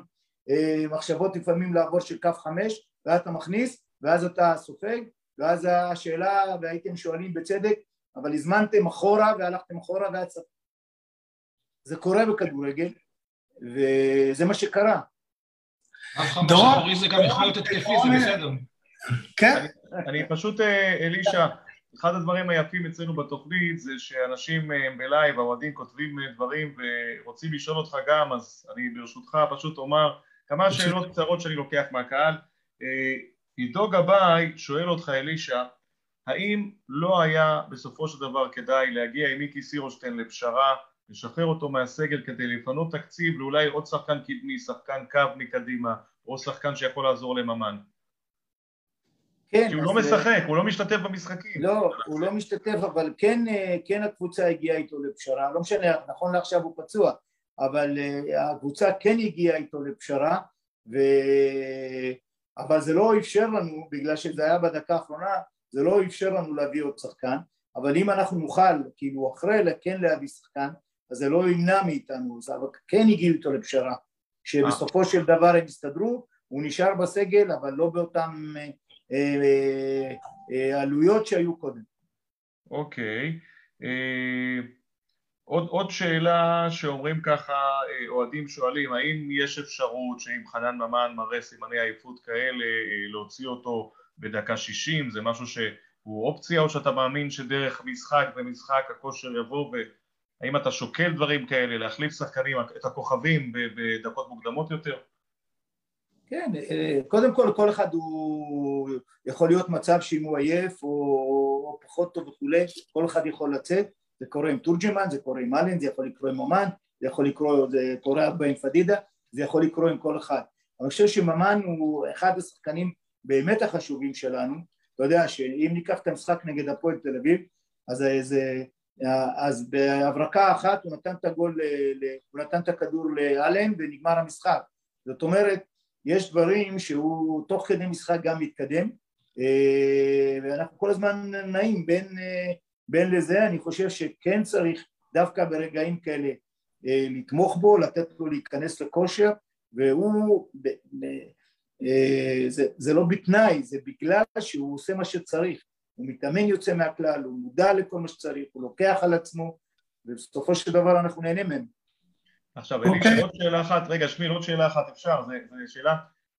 מחשבות לפעמים לעבור של קו חמש, ואז אתה מכניס, ואז אתה סופג, ואז השאלה, והייתם שואלים בצדק, אבל הזמנתם אחורה והלכתם אחורה צריך... זה קורה בכדורגל, וזה מה שקרה. דורון, זה גם יכול להיות התקפי, זה בסדר. כן. אני פשוט, אה, אלישע, אחד הדברים היפים אצלנו בתוכנית זה שאנשים אה, בלייב, האוהדים כותבים אה, דברים ורוצים לשאול אותך גם, אז אני ברשותך פשוט אומר כמה שאלות קצרות שאני לוקח מהקהל. עידו גבאי שואל אותך, אלישע, האם לא היה בסופו של דבר כדאי להגיע עם מיקי סירושטיין לפשרה, לשחרר אותו מהסגל כדי לפנות תקציב לאולי עוד שחקן קדמי, שחקן קו מקדימה, או שחקן שיכול לעזור לממן? כן, כי הוא לא משחק, הוא לא משתתף במשחקים. לא, הוא לא משתתף, אבל כן, אה, כן הקבוצה הגיעה איתו לפשרה, לא משנה, נכון לעכשיו הוא פצוע, אבל אה, הקבוצה כן הגיעה איתו לפשרה, ו... אבל זה לא אפשר לנו, בגלל שזה היה בדקה האחרונה, זה לא אפשר לנו להביא עוד שחקן, אבל אם אנחנו נוכל, כאילו אחרי כן להביא שחקן, אז זה לא ימנע מאיתנו, אבל כן הגיעו איתו לפשרה, שבסופו של דבר הם הסתדרו, הוא נשאר בסגל, אבל לא באותם אה, אה, אה, עלויות שהיו קודם. אוקיי. עוד, עוד שאלה שאומרים ככה, אוהדים שואלים, האם יש אפשרות שאם חנן ממן מראה סימני עייפות כאלה, להוציא אותו בדקה שישים, זה משהו שהוא אופציה, או שאתה מאמין שדרך משחק ומשחק הכושר יבוא, והאם אתה שוקל דברים כאלה, להחליף שחקנים, את הכוכבים בדקות מוקדמות יותר? כן, אה, קודם כל כל אחד הוא יכול להיות מצב שאם הוא עייף או, או פחות טוב וכולי, כל אחד יכול לצאת, זה קורה עם תורג'מן, זה קורה עם אלן, זה יכול לקרות עם אומן, זה יכול לקרות, זה קורה הרבה עם פדידה, זה יכול לקרות עם כל אחד. אני חושב שממן הוא אחד השחקנים באמת החשובים שלנו, אתה יודע שאם ניקח את המשחק נגד הפועל תל אביב, אז, זה, אז בהברקה אחת הוא נתן את הגול, הוא נתן את הכדור לאלן ונגמר המשחק, זאת אומרת יש דברים שהוא תוך כדי משחק גם מתקדם אה, ואנחנו כל הזמן נעים בין, אה, בין לזה, אני חושב שכן צריך דווקא ברגעים כאלה אה, לתמוך בו, לתת לו להיכנס לכושר והוא, זה, זה לא בתנאי, זה בגלל שהוא עושה מה שצריך, הוא מתאמן יוצא מהכלל, הוא מודע לכל מה שצריך, הוא לוקח על עצמו ובסופו של דבר אנחנו נהנה ממנו עכשיו, אלישע, okay. אוקיי. עוד שאלה אחת, רגע, שמיל, עוד שאלה אחת, אפשר, זו שאלה.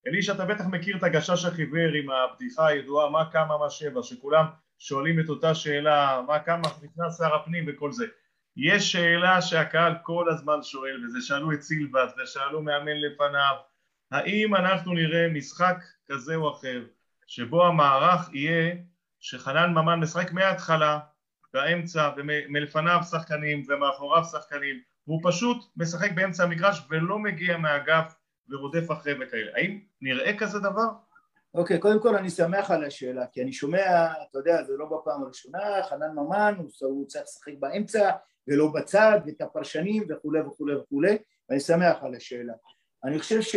אלישע, אתה בטח מכיר את הגשש החיוור עם הבדיחה הידועה, מה כמה, מה שבע, שכולם שואלים את אותה שאלה, מה כמה נכנס שר הפנים וכל זה. יש שאלה שהקהל כל הזמן שואל, וזה שאלו את סילבס, ושאלו מאמן לפניו, האם אנחנו נראה משחק כזה או אחר, שבו המערך יהיה שחנן ממן משחק מההתחלה, באמצע, ומלפניו שחקנים, ומאחוריו שחקנים, והוא פשוט משחק באמצע המגרש ולא מגיע מהאגף ורודף אחרי וכאלה. האם נראה כזה דבר? אוקיי, קודם כל אני שמח על השאלה, כי אני שומע, אתה יודע, זה לא בפעם הראשונה, חנן ממן, הוא, הוא צריך לשחק באמצע ולא בצד, ואת הפרשנים וכולי וכולי וכולי, ואני שמח על השאלה. אני חושב ש...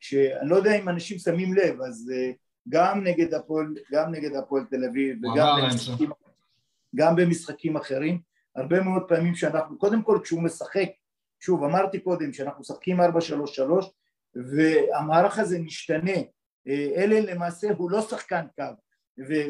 שאני לא יודע אם אנשים שמים לב, אז אה, גם נגד הפועל, גם נגד הפועל תל אביב, וגם במשחקים, גם במשחקים אחרים, הרבה מאוד פעמים שאנחנו, קודם כל כשהוא משחק, שוב אמרתי קודם שאנחנו משחקים 4-3-3 והמערך הזה משתנה, אה, אלה למעשה הוא לא שחקן קו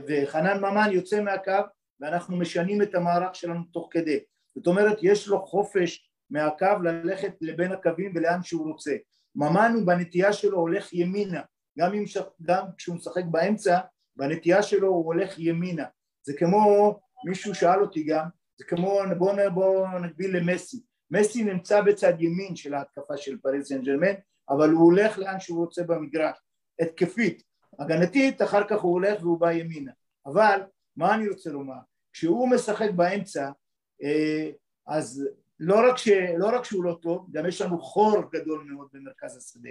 וחנן ממן יוצא מהקו ואנחנו משנים את המערך שלנו תוך כדי, זאת אומרת יש לו חופש מהקו ללכת לבין הקווים ולאן שהוא רוצה, ממן הוא בנטייה שלו הולך ימינה, גם, אם, גם כשהוא משחק באמצע בנטייה שלו הוא הולך ימינה, זה כמו מישהו שאל אותי גם, זה כמו בואו בוא נקביל למסי, מסי נמצא בצד ימין של ההתקפה של פריז סן ג'רמן אבל הוא הולך לאן שהוא רוצה במגרש, התקפית, הגנתית אחר כך הוא הולך והוא בא ימינה, אבל מה אני רוצה לומר, כשהוא משחק באמצע אה, אז לא רק, ש, לא רק שהוא לא טוב, גם יש לנו חור גדול מאוד במרכז השדה,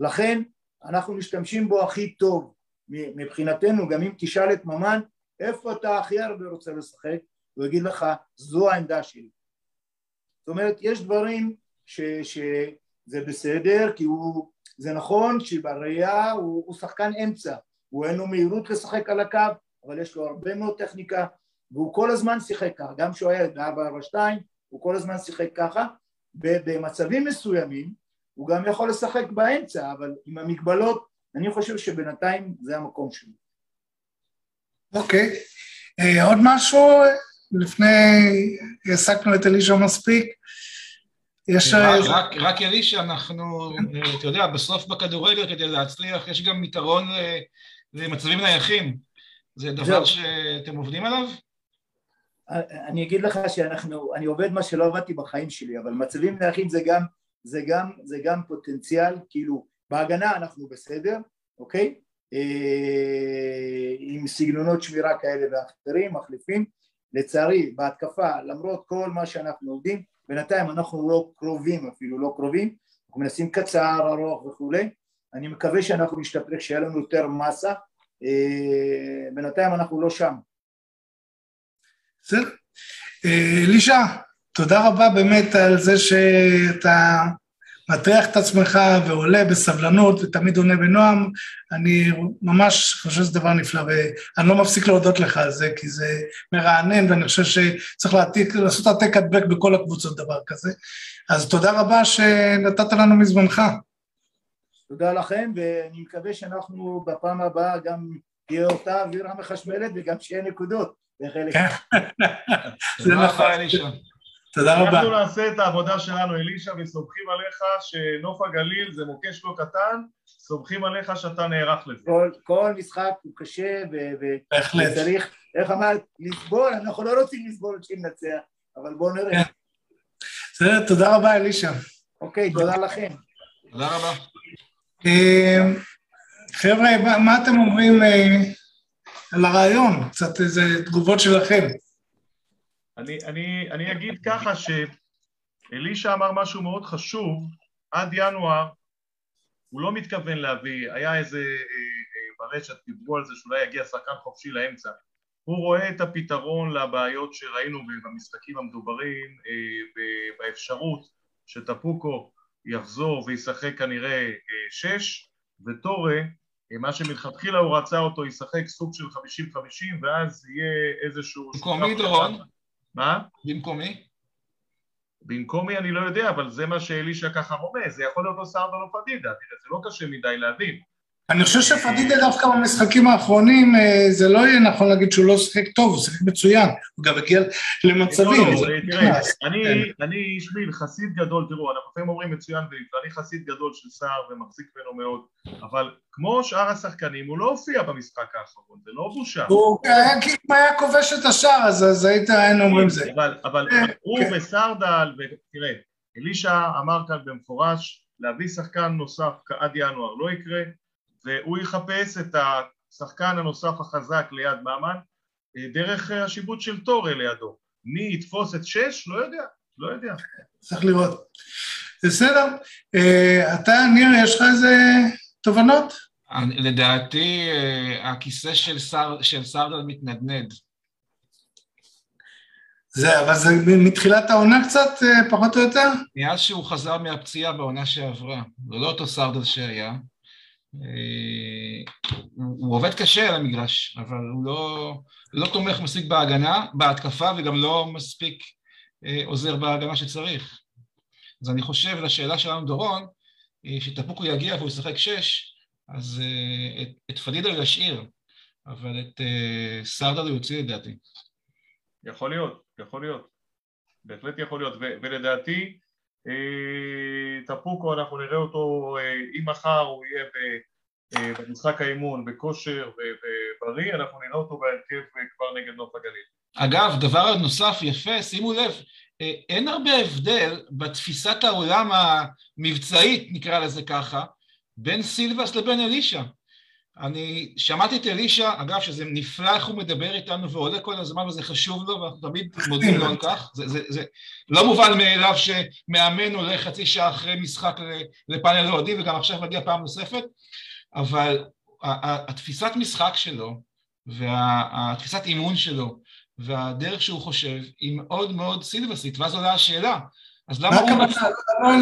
לכן אנחנו משתמשים בו הכי טוב מבחינתנו, גם אם תשאל את ממן איפה אתה הכי הרבה רוצה לשחק, הוא יגיד לך זו העמדה שלי. זאת אומרת יש דברים ש, שזה בסדר כי הוא, זה נכון שבראייה הוא, הוא שחקן אמצע, הוא אין לו מהירות לשחק על הקו אבל יש לו הרבה מאוד טכניקה והוא כל הזמן שיחק ככה, גם כשהוא היה ב-442 הוא כל הזמן שיחק ככה, במצבים מסוימים הוא גם יכול לשחק באמצע אבל עם המגבלות אני חושב שבינתיים זה המקום שלו. אוקיי, okay. אה, עוד משהו לפני, העסקנו את אלישע מספיק? יש... רק, רק, רק אלישע, אנחנו, אתה יודע, בסוף בכדורגל כדי להצליח יש גם יתרון למצבים נייחים. זה דבר שאתם עובדים עליו? אני אגיד לך שאנחנו, אני עובד מה שלא עבדתי בחיים שלי, אבל מצבים נייחים זה גם, זה גם, זה גם פוטנציאל, כאילו בהגנה אנחנו בסדר, אוקיי? אה, עם סגנונות שמירה כאלה ואחרים, מחליפים, לצערי בהתקפה למרות כל מה שאנחנו עובדים בינתיים אנחנו לא קרובים אפילו לא קרובים. אנחנו מנסים קצר ארוך וכולי. אני מקווה שאנחנו נשתפר כשיהיה לנו יותר מסה. אה, בינתיים אנחנו לא שם. בסדר. אה, אלישע תודה רבה באמת על זה שאתה מטריח את עצמך ועולה בסבלנות ותמיד עונה בנועם, אני ממש חושב שזה דבר נפלא ואני לא מפסיק להודות לך על זה כי זה מרענן ואני חושב שצריך להעתיק, לעשות העתק הדבק בכל הקבוצות דבר כזה. אז תודה רבה שנתת לנו מזמנך. תודה לכם ואני מקווה שאנחנו בפעם הבאה גם תהיה אותה אווירה מחשמלת וגם שיהיה נקודות בחלק. זה נכון. תודה רבה. אנחנו נעשה את העבודה שלנו, אלישע, וסומכים עליך שנוף הגליל זה מוקש לא קטן, סומכים עליך שאתה נערך לזה. כל, כל משחק הוא קשה, וצריך, איך אמרת, לסבול, אנחנו לא רוצים לסבול שננצח, אבל בואו נראה. כן. בסדר, תודה רבה, אלישע. אוקיי, תודה לכם. תודה רבה. אה, חבר'ה, מה אתם אומרים אה, על הרעיון? קצת איזה תגובות שלכם. אני, אני, אני אגיד ככה שאלישע אמר משהו מאוד חשוב, עד ינואר הוא לא מתכוון להביא, היה איזה אה, אה, ברשת, דיברו על זה שאולי יגיע שחקן חופשי לאמצע, הוא רואה את הפתרון לבעיות שראינו במשחקים המדוברים, אה, באפשרות שטפוקו יחזור וישחק כנראה אה, שש, וטורה, אה, מה שמלכתחילה הוא רצה אותו, ישחק סוג של חמישים חמישים ואז יהיה איזשהו... במקומי דורון? מה? במקומי? במקומי אני לא יודע, אבל זה מה שאלישע ככה רומז, זה יכול להיות או סער ולא פדידה, תראה, זה לא קשה מדי להבין. אני חושב שפדידה דווקא במשחקים האחרונים, אה, זה לא יהיה נכון להגיד שהוא לא שיחק טוב, הוא שיחק מצוין, הוא גם הגיע למצבים. לא, לא, תראה, אני שמיל חסיד גדול, תראו, אנחנו לפעמים אומרים מצוין ואני חסיד גדול של סער ומחזיק ממנו מאוד, אבל כמו שאר השחקנים, הוא לא הופיע במשחק האחרון, זה לא בושה. הוא היה, אם היה כובש את השער, אז היית, היינו אומרים זה. אבל אה, הוא כן. וסרדל, ותראה, אלישע אמר כאן במפורש, להביא שחקן נוסף עד ינואר לא יקרה, והוא יחפש את השחקן הנוסף החזק ליד ממן אה, דרך אה, השיבוט של טורה לידו. מי יתפוס את שש? לא יודע, לא יודע. צריך לראות. בסדר. אה, אתה, ניר, יש לך איזה תובנות? לדעתי, הכיסא של, שר, של סרדל מתנדנד. זה, אבל זה מתחילת העונה קצת, פחות או יותר? מאז שהוא חזר מהפציעה בעונה שעברה. זה לא אותו סרדל שהיה. הוא עובד קשה על המגרש, אבל הוא לא, לא תומך מספיק בהגנה, בהתקפה, וגם לא מספיק עוזר בהגנה שצריך. אז אני חושב, לשאלה שלנו, דורון, שטפוקו יגיע והוא ישחק שש, אז את, את פדידה הוא ישאיר, אבל את סרדל הוא יוציא לדעתי. יכול להיות, יכול להיות. בהחלט יכול להיות, ו- ולדעתי טפוקו אנחנו נראה אותו, אם מחר הוא יהיה במשחק האימון בכושר ובריא, אנחנו נראה אותו בהרכב כבר נגד נוף הגליל. אגב, דבר נוסף יפה, שימו לב, אין הרבה הבדל בתפיסת העולם המבצעית, נקרא לזה ככה, בין סילבס לבין אלישע. אני שמעתי את אלישע, אגב, שזה נפלא איך הוא מדבר איתנו ועולה כל הזמן וזה חשוב לו ואנחנו תמיד מודים לו על כך. זה, זה, זה לא מובן מאליו שמאמן עולה חצי שעה אחרי משחק לפאנל אוהדים וגם עכשיו מגיע פעם נוספת, אבל התפיסת משחק שלו והתפיסת אימון שלו והדרך שהוא חושב היא מאוד מאוד סילבסית, ואז עולה השאלה, אז למה הוא...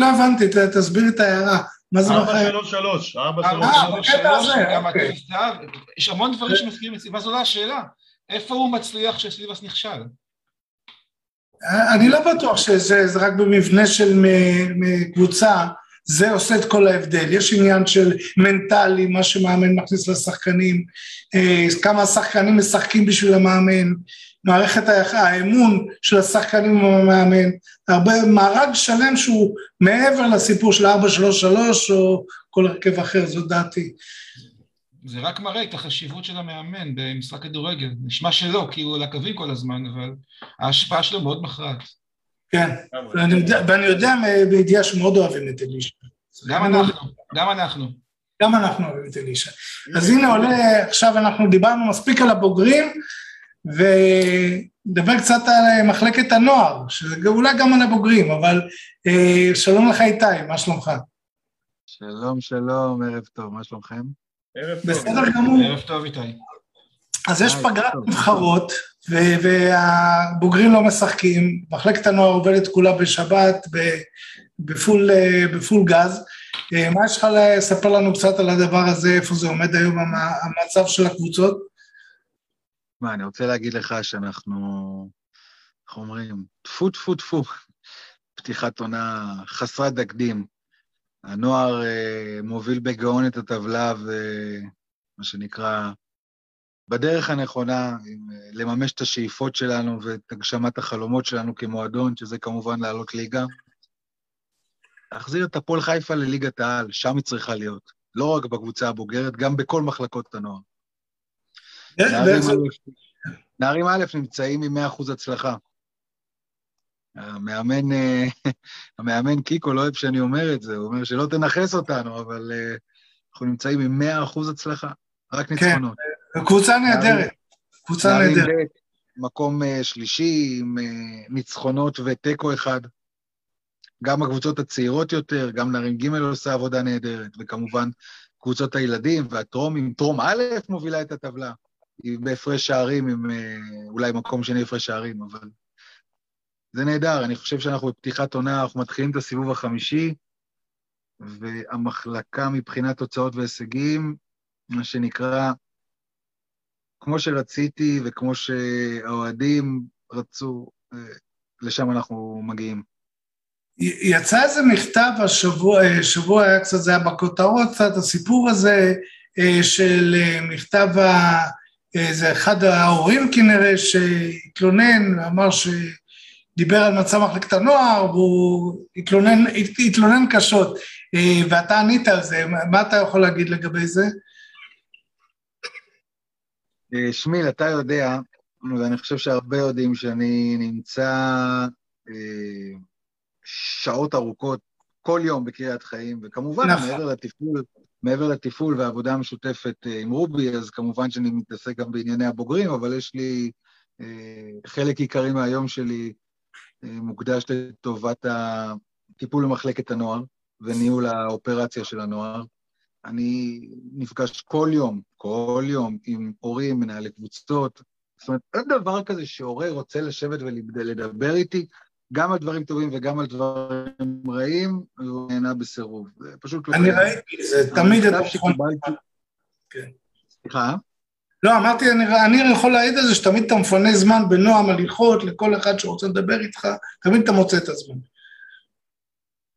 לא הבנתי, תסביר את ההערה. מה זה ארבע שלוש שלוש, ארבע שלוש שלוש. יש המון דברים שמזכירים את סילבס, עולה השאלה, איפה הוא מצליח שסילבס נכשל? אני לא בטוח שזה רק במבנה של קבוצה, זה עושה את כל ההבדל, יש עניין של מנטלי, מה שמאמן מכניס לשחקנים, כמה השחקנים משחקים בשביל המאמן, מערכת האמון של השחקנים עם המאמן, הרבה, מארג שלם שהוא מעבר לסיפור של 4-3-3 או כל הרכב אחר, זו דעתי. זה רק מראה את החשיבות של המאמן במשחק כדורגל, נשמע שלא, כי הוא על הקווים כל הזמן, אבל ההשפעה שלו מאוד מכרעת. כן, ואני יודע, ואני יודע בידיעה שמאוד אוהבים את אלישע. גם אנחנו, גם אנחנו. גם אנחנו אוהבים את אלישע. אז הנה עולה, עכשיו אנחנו דיברנו מספיק על הבוגרים, ונדבר קצת על מחלקת הנוער, שאולי גם על הבוגרים, אבל אה, שלום לך איתי, מה שלומך? שלום, שלום, ערב טוב, מה שלומכם? ערב טוב. בסדר גמור. ערב טוב איתי. אז יש פגרת נבחרות, והבוגרים לא משחקים, מחלקת הנוער עובדת כולה בשבת, בפול, בפול גז. מה יש לך לספר לנו קצת על הדבר הזה, איפה זה עומד היום, המצב של הקבוצות? מה, אני רוצה להגיד לך שאנחנו, איך אומרים, טפו טפו טפו, פתיחת עונה חסרת תקדים. הנוער אה, מוביל בגאון את הטבלה ומה שנקרא, בדרך הנכונה, עם, אה, לממש את השאיפות שלנו ואת הגשמת החלומות שלנו כמועדון, שזה כמובן לעלות ליגה. להחזיר את הפועל חיפה לליגת העל, שם היא צריכה להיות. לא רק בקבוצה הבוגרת, גם בכל מחלקות הנוער. נערים א' נמצאים עם 100% הצלחה. המאמן, המאמן קיקו לא אוהב שאני אומר את זה, הוא אומר שלא תנכס אותנו, אבל אנחנו נמצאים עם 100% הצלחה, רק ניצחונות. כן, קבוצה נהדרת, קבוצה נהדרת. מקום שלישי עם ניצחונות ותיקו אחד. גם הקבוצות הצעירות יותר, גם נערים ג' עושה עבודה נהדרת, וכמובן קבוצות הילדים והטרומים, טרום א' מובילה את הטבלה. היא בהפרש שערים עם אולי מקום שני הפרש שערים, אבל זה נהדר, אני חושב שאנחנו בפתיחת עונה, אנחנו מתחילים את הסיבוב החמישי, והמחלקה מבחינת תוצאות והישגים, מה שנקרא, כמו שרציתי וכמו שהאוהדים רצו, לשם אנחנו מגיעים. יצא איזה מכתב השבוע, שבוע היה קצת, זה היה בכותרות קצת, הסיפור הזה של מכתב ה... זה אחד ההורים כנראה שהתלונן, אמר שדיבר על מצב מחלקת הנוער, והוא התלונן, התלונן קשות, ואתה ענית על זה, מה אתה יכול להגיד לגבי זה? שמיל, אתה יודע, ואני חושב שהרבה יודעים שאני נמצא שעות ארוכות כל יום בקריית חיים, וכמובן, נכון. מעבר לתפעול, מעבר לתפעול והעבודה המשותפת עם רובי, אז כמובן שאני מתעסק גם בענייני הבוגרים, אבל יש לי אה, חלק עיקרי מהיום שלי אה, מוקדש לטובת הטיפול במחלקת הנוער וניהול האופרציה של הנוער. אני נפגש כל יום, כל יום עם הורים, מנהלי קבוצות. זאת אומרת, אין דבר כזה שהורה רוצה לשבת ולדבר איתי, גם על דברים טובים וגם על דברים רעים, והוא נהנה בסירוב. זה פשוט לא... אני ראיתי, זה תמיד... המכתב שקיבלתי... כן. סליחה? לא, אמרתי, אני, אני יכול להעיד על זה שתמיד אתה מפנה זמן בנועם הליכות לכל אחד שרוצה לדבר איתך, תמיד אתה מוצא את הזמן.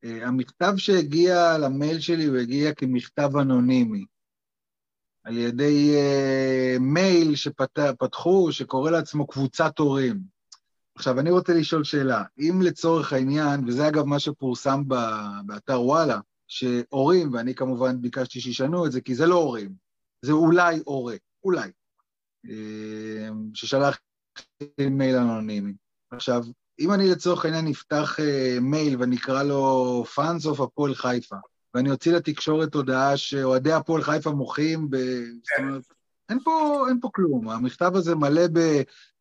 אה, המכתב שהגיע למייל שלי הוא הגיע כמכתב אנונימי, על ידי uh, מייל שפתחו, שקורא לעצמו קבוצת הורים. עכשיו, אני רוצה לשאול שאלה, אם לצורך העניין, וזה אגב מה שפורסם באתר וואלה, שהורים, ואני כמובן ביקשתי שישנו את זה, כי זה לא הורים, זה אולי הורה, אולי, אה, ששלח מייל אנונימי. עכשיו, אם אני לצורך העניין אפתח uh, מייל ואני אקרא לו fans of הפועל חיפה, ואני אוציא לתקשורת הודעה שאוהדי הפועל חיפה מוחים ב... זאת אומרת, אין פה, אין פה כלום. המכתב הזה מלא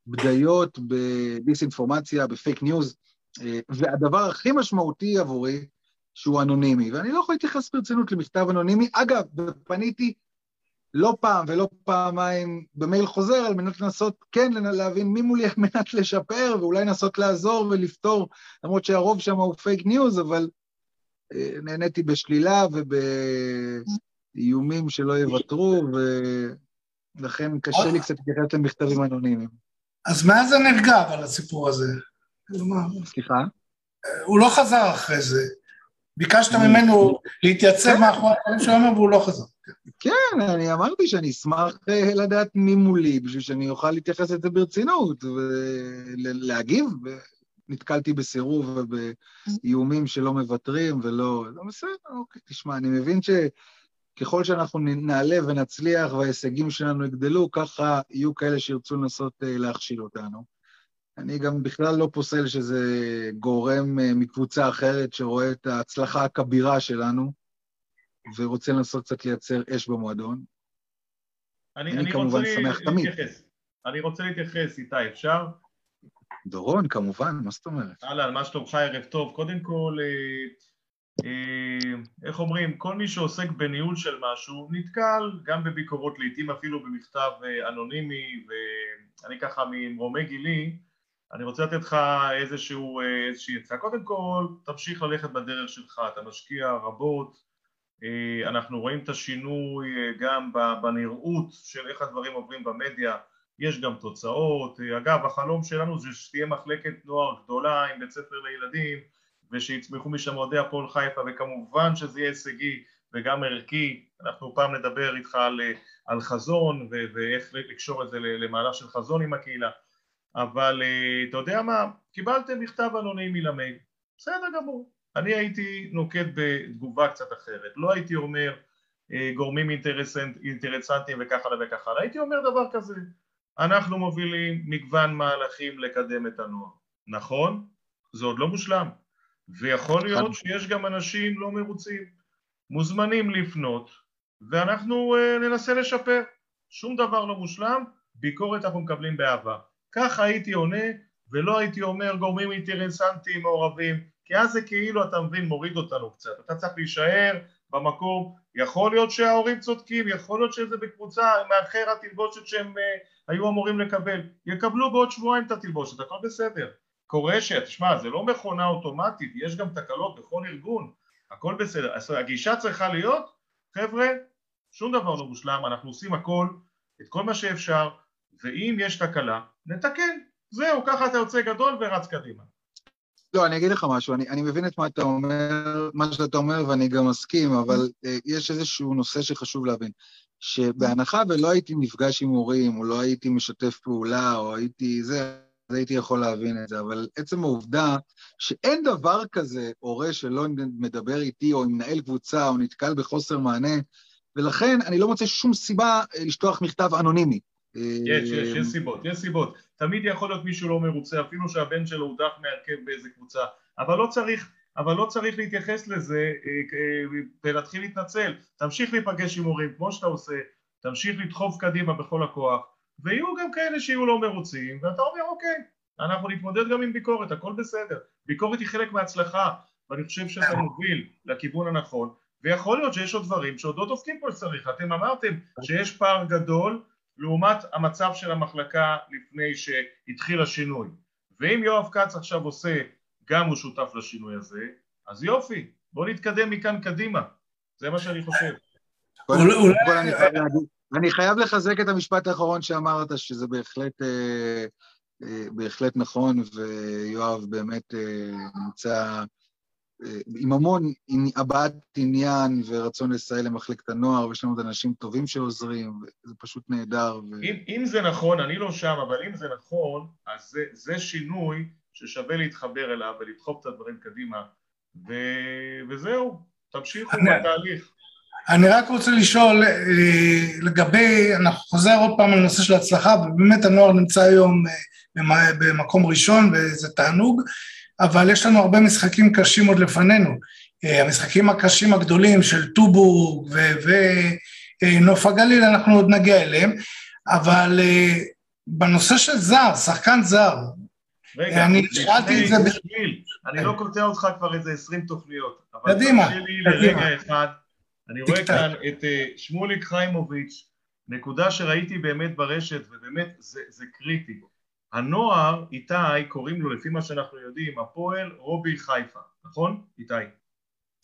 בבדיות, בדיסאינפורמציה, ב fake news, uh, והדבר הכי משמעותי עבורי, שהוא אנונימי, ואני לא יכול להתייחס ברצינות למכתב אנונימי. אגב, פניתי לא פעם ולא פעמיים במייל חוזר על מנת לנסות כן להבין מי מולי על מנת לשפר ואולי לנסות לעזור ולפתור, למרות שהרוב שם הוא fake news, אבל אה, נעניתי בשלילה ובאיומים שלא יוותרו, ולכן קשה לי קצת להתייחס למכתבים אנונימיים. אז מה זה נרגע אבל הסיפור הזה? סליחה? הוא לא חזר אחרי זה. ביקשת ממנו להתייצב כן. מאחורי הדברים שהוא אומר והוא לא חזר. כן, אני אמרתי שאני אשמח אה, לדעת מי מולי, בשביל שאני אוכל להתייחס לזה ברצינות ולהגיב. נתקלתי בסירוב ובאיומים שלא מוותרים ולא... זה בסדר, אוקיי, תשמע, אני מבין שככל שאנחנו נעלה ונצליח וההישגים שלנו יגדלו, ככה יהיו כאלה שירצו לנסות אה, להכשיל אותנו. אני גם בכלל לא פוסל שזה גורם אה, מקבוצה אחרת שרואה את ההצלחה הכבירה שלנו, ורוצה לנסות קצת לייצר אש במועדון. אני, אני, אני כמובן שמח תמיד. אני רוצה להתייחס, איתי, אפשר? דורון, כמובן, מה זאת אומרת? אהלן, מה שלומך, ערב טוב. קודם כל, אה, איך אומרים, כל מי שעוסק בניהול של משהו נתקל גם בביקורות, לעיתים אפילו במכתב אה, אנונימי, ואני ככה ממרומי גילי, אני רוצה לתת לך איזשהו, אה, איזושהי עצה. קודם כל, תמשיך ללכת בדרך שלך, אתה משקיע רבות, אה, אנחנו רואים את השינוי אה, גם בנראות של איך הדברים עוברים במדיה, יש גם תוצאות, אה, אגב החלום שלנו זה שתהיה מחלקת נוער גדולה עם בית ספר לילדים ושיצמחו משם אוהדי הפועל חיפה וכמובן שזה יהיה הישגי וגם ערכי, אנחנו פעם נדבר איתך על, על חזון ו- ואיך לקשור את זה למהלך של חזון עם הקהילה. אבל אתה יודע מה, קיבלתם מכתב אנונימי למייל, בסדר גמור, אני הייתי נוקט בתגובה קצת אחרת, לא הייתי אומר אה, גורמים אינטרסנטיים וכך הלאה וכך הלאה, הייתי אומר דבר כזה, אנחנו מובילים מגוון מהלכים לקדם את הנוער, נכון? זה עוד לא מושלם, ויכול להיות שיש גם אנשים לא מרוצים, מוזמנים לפנות ואנחנו אה, ננסה לשפר, שום דבר לא מושלם, ביקורת אנחנו מקבלים באהבה, ככה הייתי עונה ולא הייתי אומר גורמים אינטרסנטיים מעורבים כי אז זה כאילו, אתה מבין, מוריד אותנו קצת. אתה צריך להישאר במקום, יכול להיות שההורים צודקים, יכול להיות שזה בקבוצה מאחר התלבושת שהם uh, היו אמורים לקבל. יקבלו בעוד שבועיים את התלבושת, הכל בסדר. קורה ש... תשמע, זה לא מכונה אוטומטית, יש גם תקלות בכל ארגון, הכל בסדר. אז הגישה צריכה להיות, חבר'ה, שום דבר לא מושלם, אנחנו עושים הכל, את כל מה שאפשר, ואם יש תקלה, נתקן. זהו, ככה אתה יוצא גדול ורץ קדימה. לא, אני אגיד לך משהו, אני, אני מבין את מה אתה אומר, מה שאתה אומר ואני גם מסכים, אבל uh, יש איזשהו נושא שחשוב להבין, שבהנחה ולא הייתי נפגש עם הורים, או לא הייתי משתף פעולה, או הייתי זה, אז הייתי יכול להבין את זה, אבל עצם העובדה שאין דבר כזה הורה שלא מדבר איתי, או עם מנהל קבוצה, או נתקל בחוסר מענה, ולכן אני לא מוצא שום סיבה אה, לשלוח מכתב אנונימי. יש, יש, יש סיבות, יש סיבות. תמיד יכול להיות מישהו לא מרוצה, אפילו שהבן שלו הודח מהרכב באיזה קבוצה, אבל לא צריך, אבל לא צריך להתייחס לזה אה, אה, ולהתחיל להתנצל. תמשיך להיפגש עם הורים כמו שאתה עושה, תמשיך לדחוף קדימה בכל הכוח, ויהיו גם כאלה שיהיו לא מרוצים, ואתה אומר אוקיי, אנחנו נתמודד גם עם ביקורת, הכל בסדר. ביקורת היא חלק מההצלחה, ואני חושב שאתה מוביל לכיוון הנכון, ויכול להיות שיש עוד דברים שעוד לא דופקים כמו שצריך. אתם אמרתם שיש פער גדול לעומת המצב של המחלקה לפני שהתחיל השינוי. ואם יואב כץ עכשיו עושה, גם הוא שותף לשינוי הזה, אז יופי, בואו נתקדם מכאן קדימה. זה מה שאני חושב. אני חייב לחזק את המשפט האחרון שאמרת, שזה בהחלט, אה, אה, בהחלט נכון, ויואב באמת אה, נמצא עם המון הבעת עניין ורצון לסייע למחלקת הנוער, ויש לנו עוד אנשים טובים שעוזרים, וזה פשוט נהדר. ו... אם, אם זה נכון, אני לא שם, אבל אם זה נכון, אז זה, זה שינוי ששווה להתחבר אליו ולדחוף את הדברים קדימה, ו, וזהו, תמשיכו אני, בתהליך. אני רק רוצה לשאול אה, לגבי, אנחנו חוזר עוד פעם על הנושא של ההצלחה, ובאמת הנוער נמצא היום אה, במקום ראשון וזה תענוג. אבל יש לנו הרבה משחקים קשים עוד לפנינו. אה, המשחקים הקשים הגדולים של טובורג ונוף הגליל, אנחנו עוד נגיע אליהם, אבל בנושא של זר, שחקן זר, רגע, אני שאלתי את זה... בשביל, אני לא קוטע אותך כבר איזה עשרים תוכניות. קדימה, קדימה. לרגע אחד, אני רואה כאן את אה, שמוליק חיימוביץ', נקודה שראיתי באמת ברשת, ובאמת זה, זה קריטי. הנוער, איתי, קוראים לו לפי מה שאנחנו יודעים, הפועל רובי חיפה, נכון? איתי.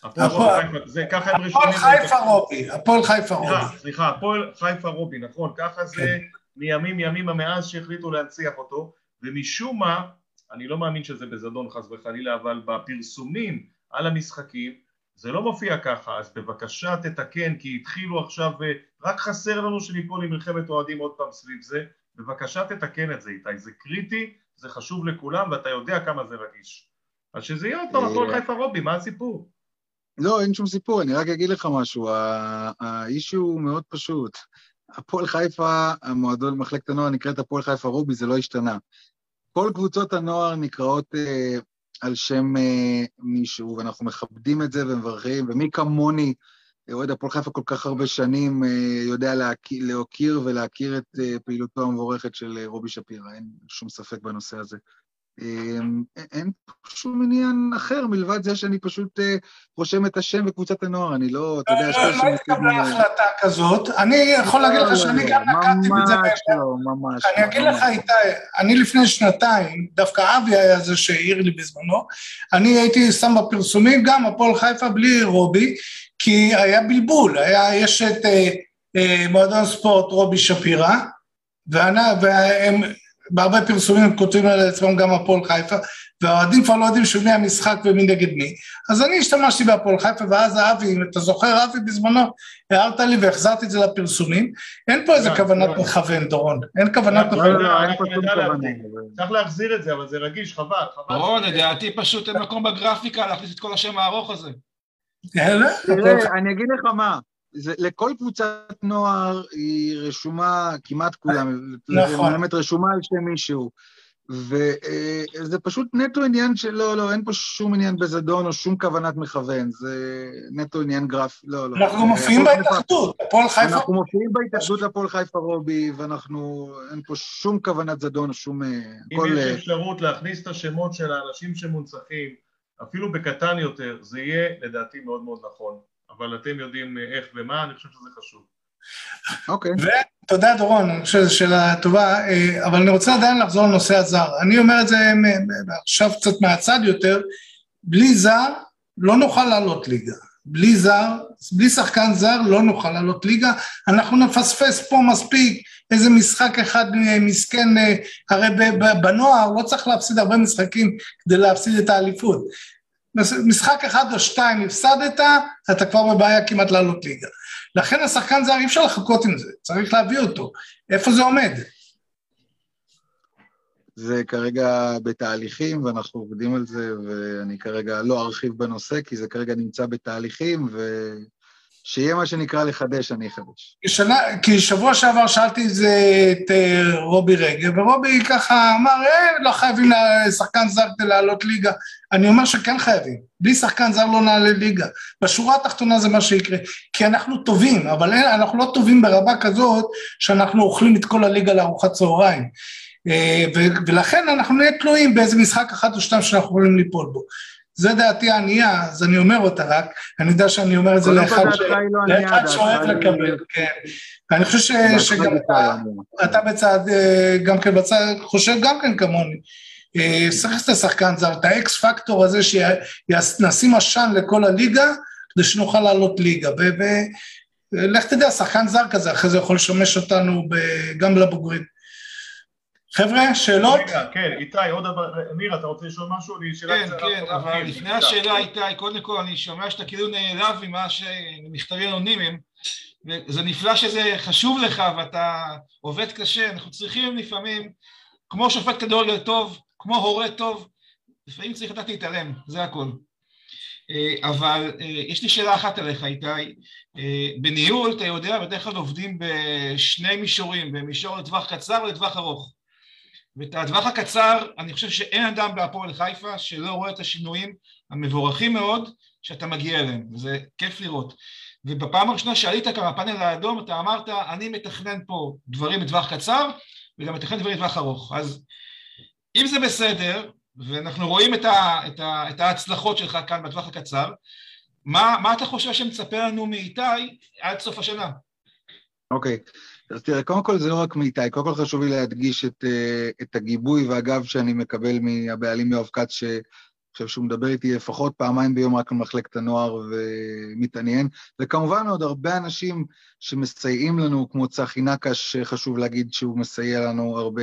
הפועל חיפה, זה ככה הם רשומים. הפועל חיפה רובי, הפועל חיפה רובי. סליחה, הפועל חיפה רובי, נכון, ככה זה כן. מימים ימימה מאז שהחליטו להנציח אותו, ומשום מה, אני לא מאמין שזה בזדון חס וחלילה, אבל בפרסומים על המשחקים זה לא מופיע ככה, אז בבקשה תתקן, כי התחילו עכשיו, רק חסר לנו שניפול עם מלחמת אוהדים עוד פעם סביב זה, בבקשה תתקן את זה איתי, זה קריטי, זה חשוב לכולם ואתה יודע כמה זה רגיש. אז שזה יהיה עוד פעם הפועל חיפה רובי, מה הסיפור? לא, אין שום סיפור, אני רק אגיד לך משהו, האישו הוא מאוד פשוט. הפועל חיפה, המועדון, מחלקת הנוער נקראת הפועל חיפה רובי, זה לא השתנה. כל קבוצות הנוער נקראות אה, על שם אה, מישהו, ואנחנו מכבדים את זה ומברכים, ומי כמוני אוהד הפועל חיפה כל כך הרבה שנים אה, יודע להוקיר ולהכיר את אה, פעילותו המבורכת של אה, רובי שפירא, אין שום ספק בנושא הזה. אמ, אין שום עניין אחר מלבד זה שאני פשוט רושם את השם בקבוצת הנוער, אני לא, אתה יודע, יש לא התקבלה החלטה כזאת, אני יכול להגיד לך לא, שאני לא, גם נקטתי בזה. לא, ממש לא. אני אגיד לך, איתי, אני לפני שנתיים, דווקא אבי היה זה שהעיר לי בזמנו, אני הייתי שם בפרסומים גם הפועל חיפה בלי רובי, כי היה בלבול, היה, יש את אה, אה, מועדון ספורט רובי שפירא, והם בהרבה פרסומים הם כותבים על עצמם גם הפועל חיפה, והאוהדים כבר לא יודעים של מי המשחק ומי נגד מי. אז אני השתמשתי בהפועל חיפה, ואז אבי, אם אתה זוכר, אבי בזמנו, הערת לי והחזרתי את זה לפרסומים. אין פה איזה לא, כוונת לא. מכוון, דורון. אין כוונת מכוון. לא, לא, אין פה שום כוונה. צריך להחזיר את זה, אבל זה רגיש, חבל, חבל. דורון, לדעתי פשוט אין מקום בגרפיקה להכניס את כל השם הארוך הזה. אני אגיד לך מה, זה, לכל קבוצת נוער היא רשומה, כמעט כולם, נכון. באמת רשומה על שם מישהו. וזה פשוט נטו עניין של לא, לא, אין פה שום עניין בזדון או שום כוונת מכוון, זה נטו עניין גרף, לא, לא. אנחנו מופיעים בהתאחדות, הפועל חיפה. אנחנו מופיעים בהתאחדות הפועל חיפה רובי, ואנחנו, אין פה שום כוונת זדון או שום... אם כל, יש אפשרות להכניס את השמות של האנשים שמונצחים, אפילו בקטן יותר, זה יהיה לדעתי מאוד מאוד נכון, אבל אתם יודעים איך ומה, אני חושב שזה חשוב. אוקיי. Okay. ותודה דורון, אני חושב שזו שאלה טובה, אה, אבל אני רוצה עדיין לחזור לנושא הזר. אני אומר את זה עכשיו קצת מהצד יותר, בלי זר לא נוכל לעלות ליגה. בלי זר, בלי שחקן זר לא נוכל לעלות ליגה, אנחנו נפספס פה מספיק איזה משחק אחד מסכן, אה, הרי בנוער לא צריך להפסיד הרבה משחקים כדי להפסיד את האליפות. משחק אחד או שתיים הפסדת, אתה כבר בבעיה כמעט לעלות ליגה. לכן השחקן זר אי אפשר לחכות עם זה, צריך להביא אותו. איפה זה עומד? זה כרגע בתהליכים ואנחנו עובדים על זה, ואני כרגע לא ארחיב בנושא, כי זה כרגע נמצא בתהליכים, ושיהיה מה שנקרא לחדש, אני אחדש. שנה, כי שבוע שעבר שאלתי את זה את אה, רובי רגב, ורובי ככה אמר, אה, לא חייבים לשחקן זר כדי לעלות ליגה. אני אומר שכן חייבים, בלי שחקן זר לא נעלה ליגה. בשורה התחתונה זה מה שיקרה, כי אנחנו טובים, אבל אנחנו לא טובים ברמה כזאת שאנחנו אוכלים את כל הליגה לארוחת צהריים. אה, ולכן אנחנו נהיה תלויים באיזה משחק אחד או שתיים שאנחנו יכולים ליפול בו. זה דעתי הענייה, אז אני אומר אותה רק, אני יודע שאני אומר את זה לאחד לא שאוהב לקבל, כן. ואני חושב שגם אתה בצד, אה, גם כן בצד, חושב גם כן כמוני. צריך את השחקן זר, את האקס פקטור הזה שנשים עשן לכל הליגה, כדי שנוכל לעלות ליגה. ולך תדע, שחקן זר כזה, אחרי זה יכול לשמש אותנו גם לבוגרים. חבר'ה, שאלות? רגע, כן, איתי, עוד דבר, ניר, אתה רוצה לשאול משהו? כן, כן, אבל לפני השאלה, איתי, קודם כל, אני שומע שאתה כאילו נעלב ממה שמכתבים אנונימיים, וזה נפלא שזה חשוב לך ואתה עובד קשה, אנחנו צריכים לפעמים, כמו שופט כדורגל טוב, כמו הורה טוב, לפעמים צריך לדעת להתעלם, זה הכל. אה, אבל אה, יש לי שאלה אחת עליך, איתי. אה, בניהול, אתה יודע, בדרך כלל עובדים בשני מישורים, במישור לטווח קצר ולטווח ארוך. ואת הטווח הקצר, אני חושב שאין אדם בהפועל חיפה שלא רואה את השינויים המבורכים מאוד שאתה מגיע אליהם, וזה כיף לראות. ובפעם הראשונה שעלית כאן בפאנל האדום, אתה אמרת, אני מתכנן פה דברים בטווח קצר, וגם מתכנן דברים בטווח ארוך. אז אם זה בסדר, ואנחנו רואים את, ה, את, ה, את ההצלחות שלך כאן בטווח הקצר, מה, מה אתה חושב שמצפה לנו מאיתי עד סוף השנה? אוקיי, okay. אז תראה, קודם כל זה לא רק מאיתי, קודם כל חשוב לי להדגיש את, אה, את הגיבוי והגב שאני מקבל מהבעלים יואב כץ, חושב שהוא מדבר איתי לפחות פעמיים ביום רק על הנוער ומתעניין, וכמובן עוד הרבה אנשים שמסייעים לנו, כמו צחי נקש, שחשוב להגיד שהוא מסייע לנו הרבה,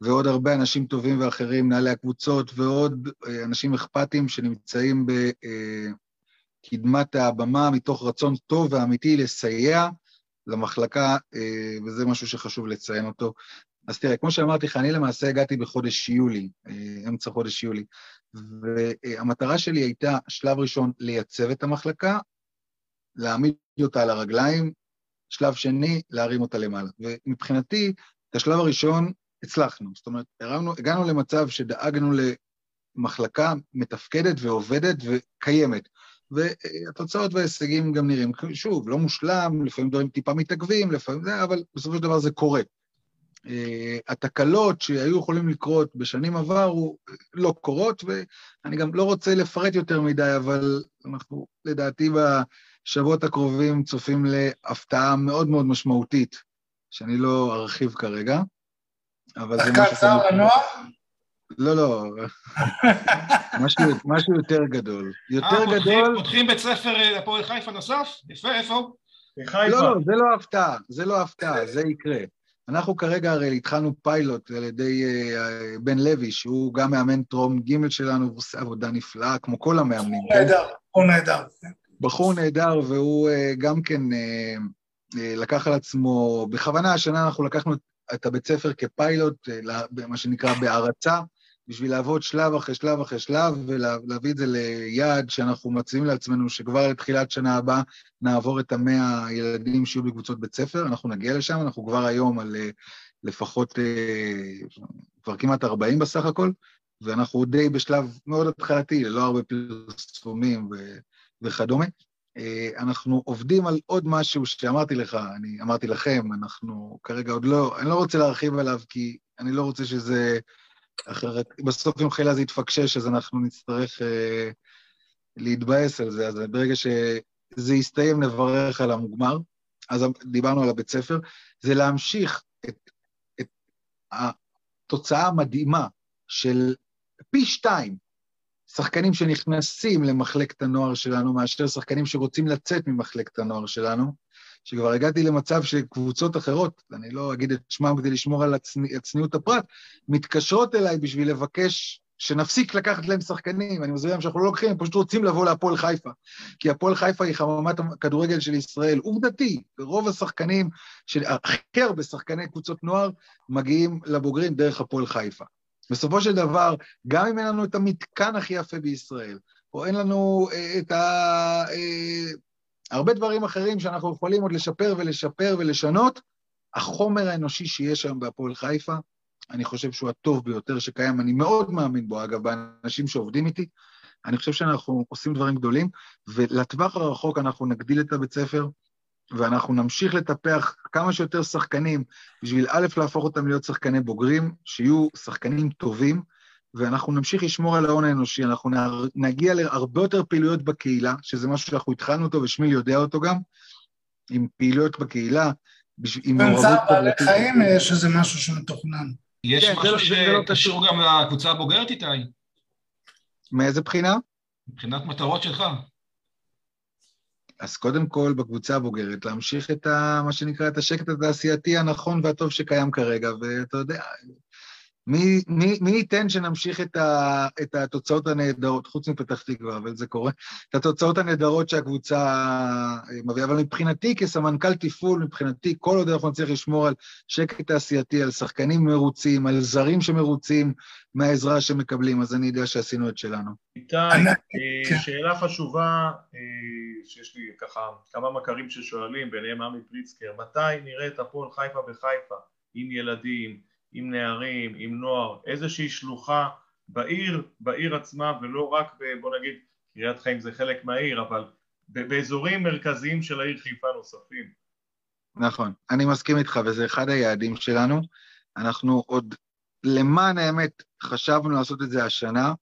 ועוד הרבה אנשים טובים ואחרים, מנהלי הקבוצות, ועוד אה, אנשים אכפתיים שנמצאים בקדמת הבמה מתוך רצון טוב ואמיתי לסייע למחלקה, אה, וזה משהו שחשוב לציין אותו. אז תראה, כמו שאמרתי לך, אני למעשה הגעתי בחודש יולי, אה, אמצע חודש יולי, והמטרה שלי הייתה, שלב ראשון, לייצב את המחלקה, להעמיד אותה על הרגליים, שלב שני, להרים אותה למעלה. ומבחינתי, את השלב הראשון הצלחנו. זאת אומרת, הרמנו, הגענו למצב שדאגנו למחלקה מתפקדת ועובדת וקיימת. והתוצאות וההישגים גם נראים, שוב, לא מושלם, לפעמים דברים טיפה מתעכבים, לפעמים זה, אבל בסופו של דבר זה קורה. אה, התקלות שהיו יכולים לקרות בשנים עברו לא קורות, ואני גם לא רוצה לפרט יותר מדי, אבל אנחנו לדעתי בשבועות הקרובים צופים להפתעה מאוד מאוד משמעותית, שאני לא ארחיב כרגע, אבל זה משהו... צער לנוער? לא, לא, משהו, משהו יותר גדול. יותר 아, גדול... פותחים בית ספר אה, לפועל חיפה נוסף? יפה, איפה? בחיפה. לא, לא, זה לא הפתעה, זה לא הפתעה, זה יקרה. אנחנו כרגע הרי התחלנו פיילוט על ידי uh, בן לוי, שהוא גם מאמן טרום ג' שלנו, והוא עושה עבודה נפלאה, כמו כל המאמנים. נהדר, בחור נהדר. בחור נהדר, והוא uh, גם כן uh, לקח על עצמו, בכוונה השנה אנחנו לקחנו את הבית ספר כפיילוט, מה שנקרא בהערצה, בשביל לעבוד שלב אחרי שלב אחרי שלב, ולהביא את זה ליעד שאנחנו מציעים לעצמנו, שכבר לתחילת שנה הבאה נעבור את המאה ילדים שיהיו בקבוצות בית ספר, אנחנו נגיע לשם, אנחנו כבר היום על אה, לפחות, אה, כבר כמעט 40 בסך הכל, ואנחנו די בשלב מאוד התחלתי, ללא הרבה פרסומים וכדומה. אה, אנחנו עובדים על עוד משהו שאמרתי לך, אני אמרתי לכם, אנחנו כרגע עוד לא, אני לא רוצה להרחיב עליו, כי אני לא רוצה שזה... אחרת, בסוף אם חילה זה יתפקשש, אז אנחנו נצטרך אה, להתבאס על זה. אז ברגע שזה יסתיים, נברך על המוגמר. אז דיברנו על הבית ספר. זה להמשיך את, את התוצאה המדהימה של פי שתיים שחקנים שנכנסים למחלקת הנוער שלנו, מאשר שחקנים שרוצים לצאת ממחלקת הנוער שלנו. שכבר הגעתי למצב שקבוצות אחרות, אני לא אגיד את שמם כדי לשמור על הצני, צניעות הפרט, מתקשרות אליי בשביל לבקש שנפסיק לקחת להם שחקנים, אני מסביר להם שאנחנו לא לוקחים, הם פשוט רוצים לבוא להפועל חיפה. כי הפועל חיפה היא חממת הכדורגל של ישראל. עובדתי, רוב השחקנים, של, הכי הרבה שחקני קבוצות נוער, מגיעים לבוגרים דרך הפועל חיפה. בסופו של דבר, גם אם אין לנו את המתקן הכי יפה בישראל, או אין לנו אה, את ה... הרבה דברים אחרים שאנחנו יכולים עוד לשפר ולשפר ולשנות. החומר האנושי שיש היום בהפועל חיפה, אני חושב שהוא הטוב ביותר שקיים, אני מאוד מאמין בו, אגב, באנשים שעובדים איתי. אני חושב שאנחנו עושים דברים גדולים, ולטווח הרחוק אנחנו נגדיל את הבית ספר, ואנחנו נמשיך לטפח כמה שיותר שחקנים, בשביל א', להפוך אותם להיות שחקני בוגרים, שיהיו שחקנים טובים, ואנחנו נמשיך לשמור על ההון האנושי, אנחנו נגיע להרבה יותר פעילויות בקהילה, שזה משהו שאנחנו התחלנו אותו ושמיל יודע אותו גם, עם פעילויות בקהילה, עם מעורבות... צער בעלי חיים יש איזה משהו שמתוכנן. יש כן, משהו לא- לא שקשור גם לקבוצה הבוגרת, איתי? מאיזה בחינה? מבחינת מטרות שלך. אז קודם כל, בקבוצה הבוגרת, להמשיך את ה, מה שנקרא, את השקט התעשייתי הנכון והטוב שקיים כרגע, ואתה יודע, מי, מי, מי ייתן שנמשיך את, ה, את התוצאות הנהדרות, חוץ מפתח תקווה, אבל זה קורה, את התוצאות הנהדרות שהקבוצה אה, מביאה. אבל מבחינתי, כסמנכ"ל תפעול, מבחינתי, כל עוד אנחנו נצליח לשמור על שקט תעשייתי, על שחקנים מרוצים, על זרים שמרוצים מהעזרה שמקבלים, אז אני יודע שעשינו את שלנו. איתי, אה, כן. שאלה חשובה, אה, שיש לי ככה כמה מכרים ששואלים, ביניהם עמי פריצקר, מתי נראה את הפועל חיפה בחיפה, עם ילדים, עם נערים, עם נוער, איזושהי שלוחה בעיר, בעיר עצמה ולא רק ב... בוא נגיד קריית חיים זה חלק מהעיר אבל באזורים מרכזיים של העיר חיפה נוספים. נכון, אני מסכים איתך וזה אחד היעדים שלנו, אנחנו עוד למען האמת חשבנו לעשות את זה השנה,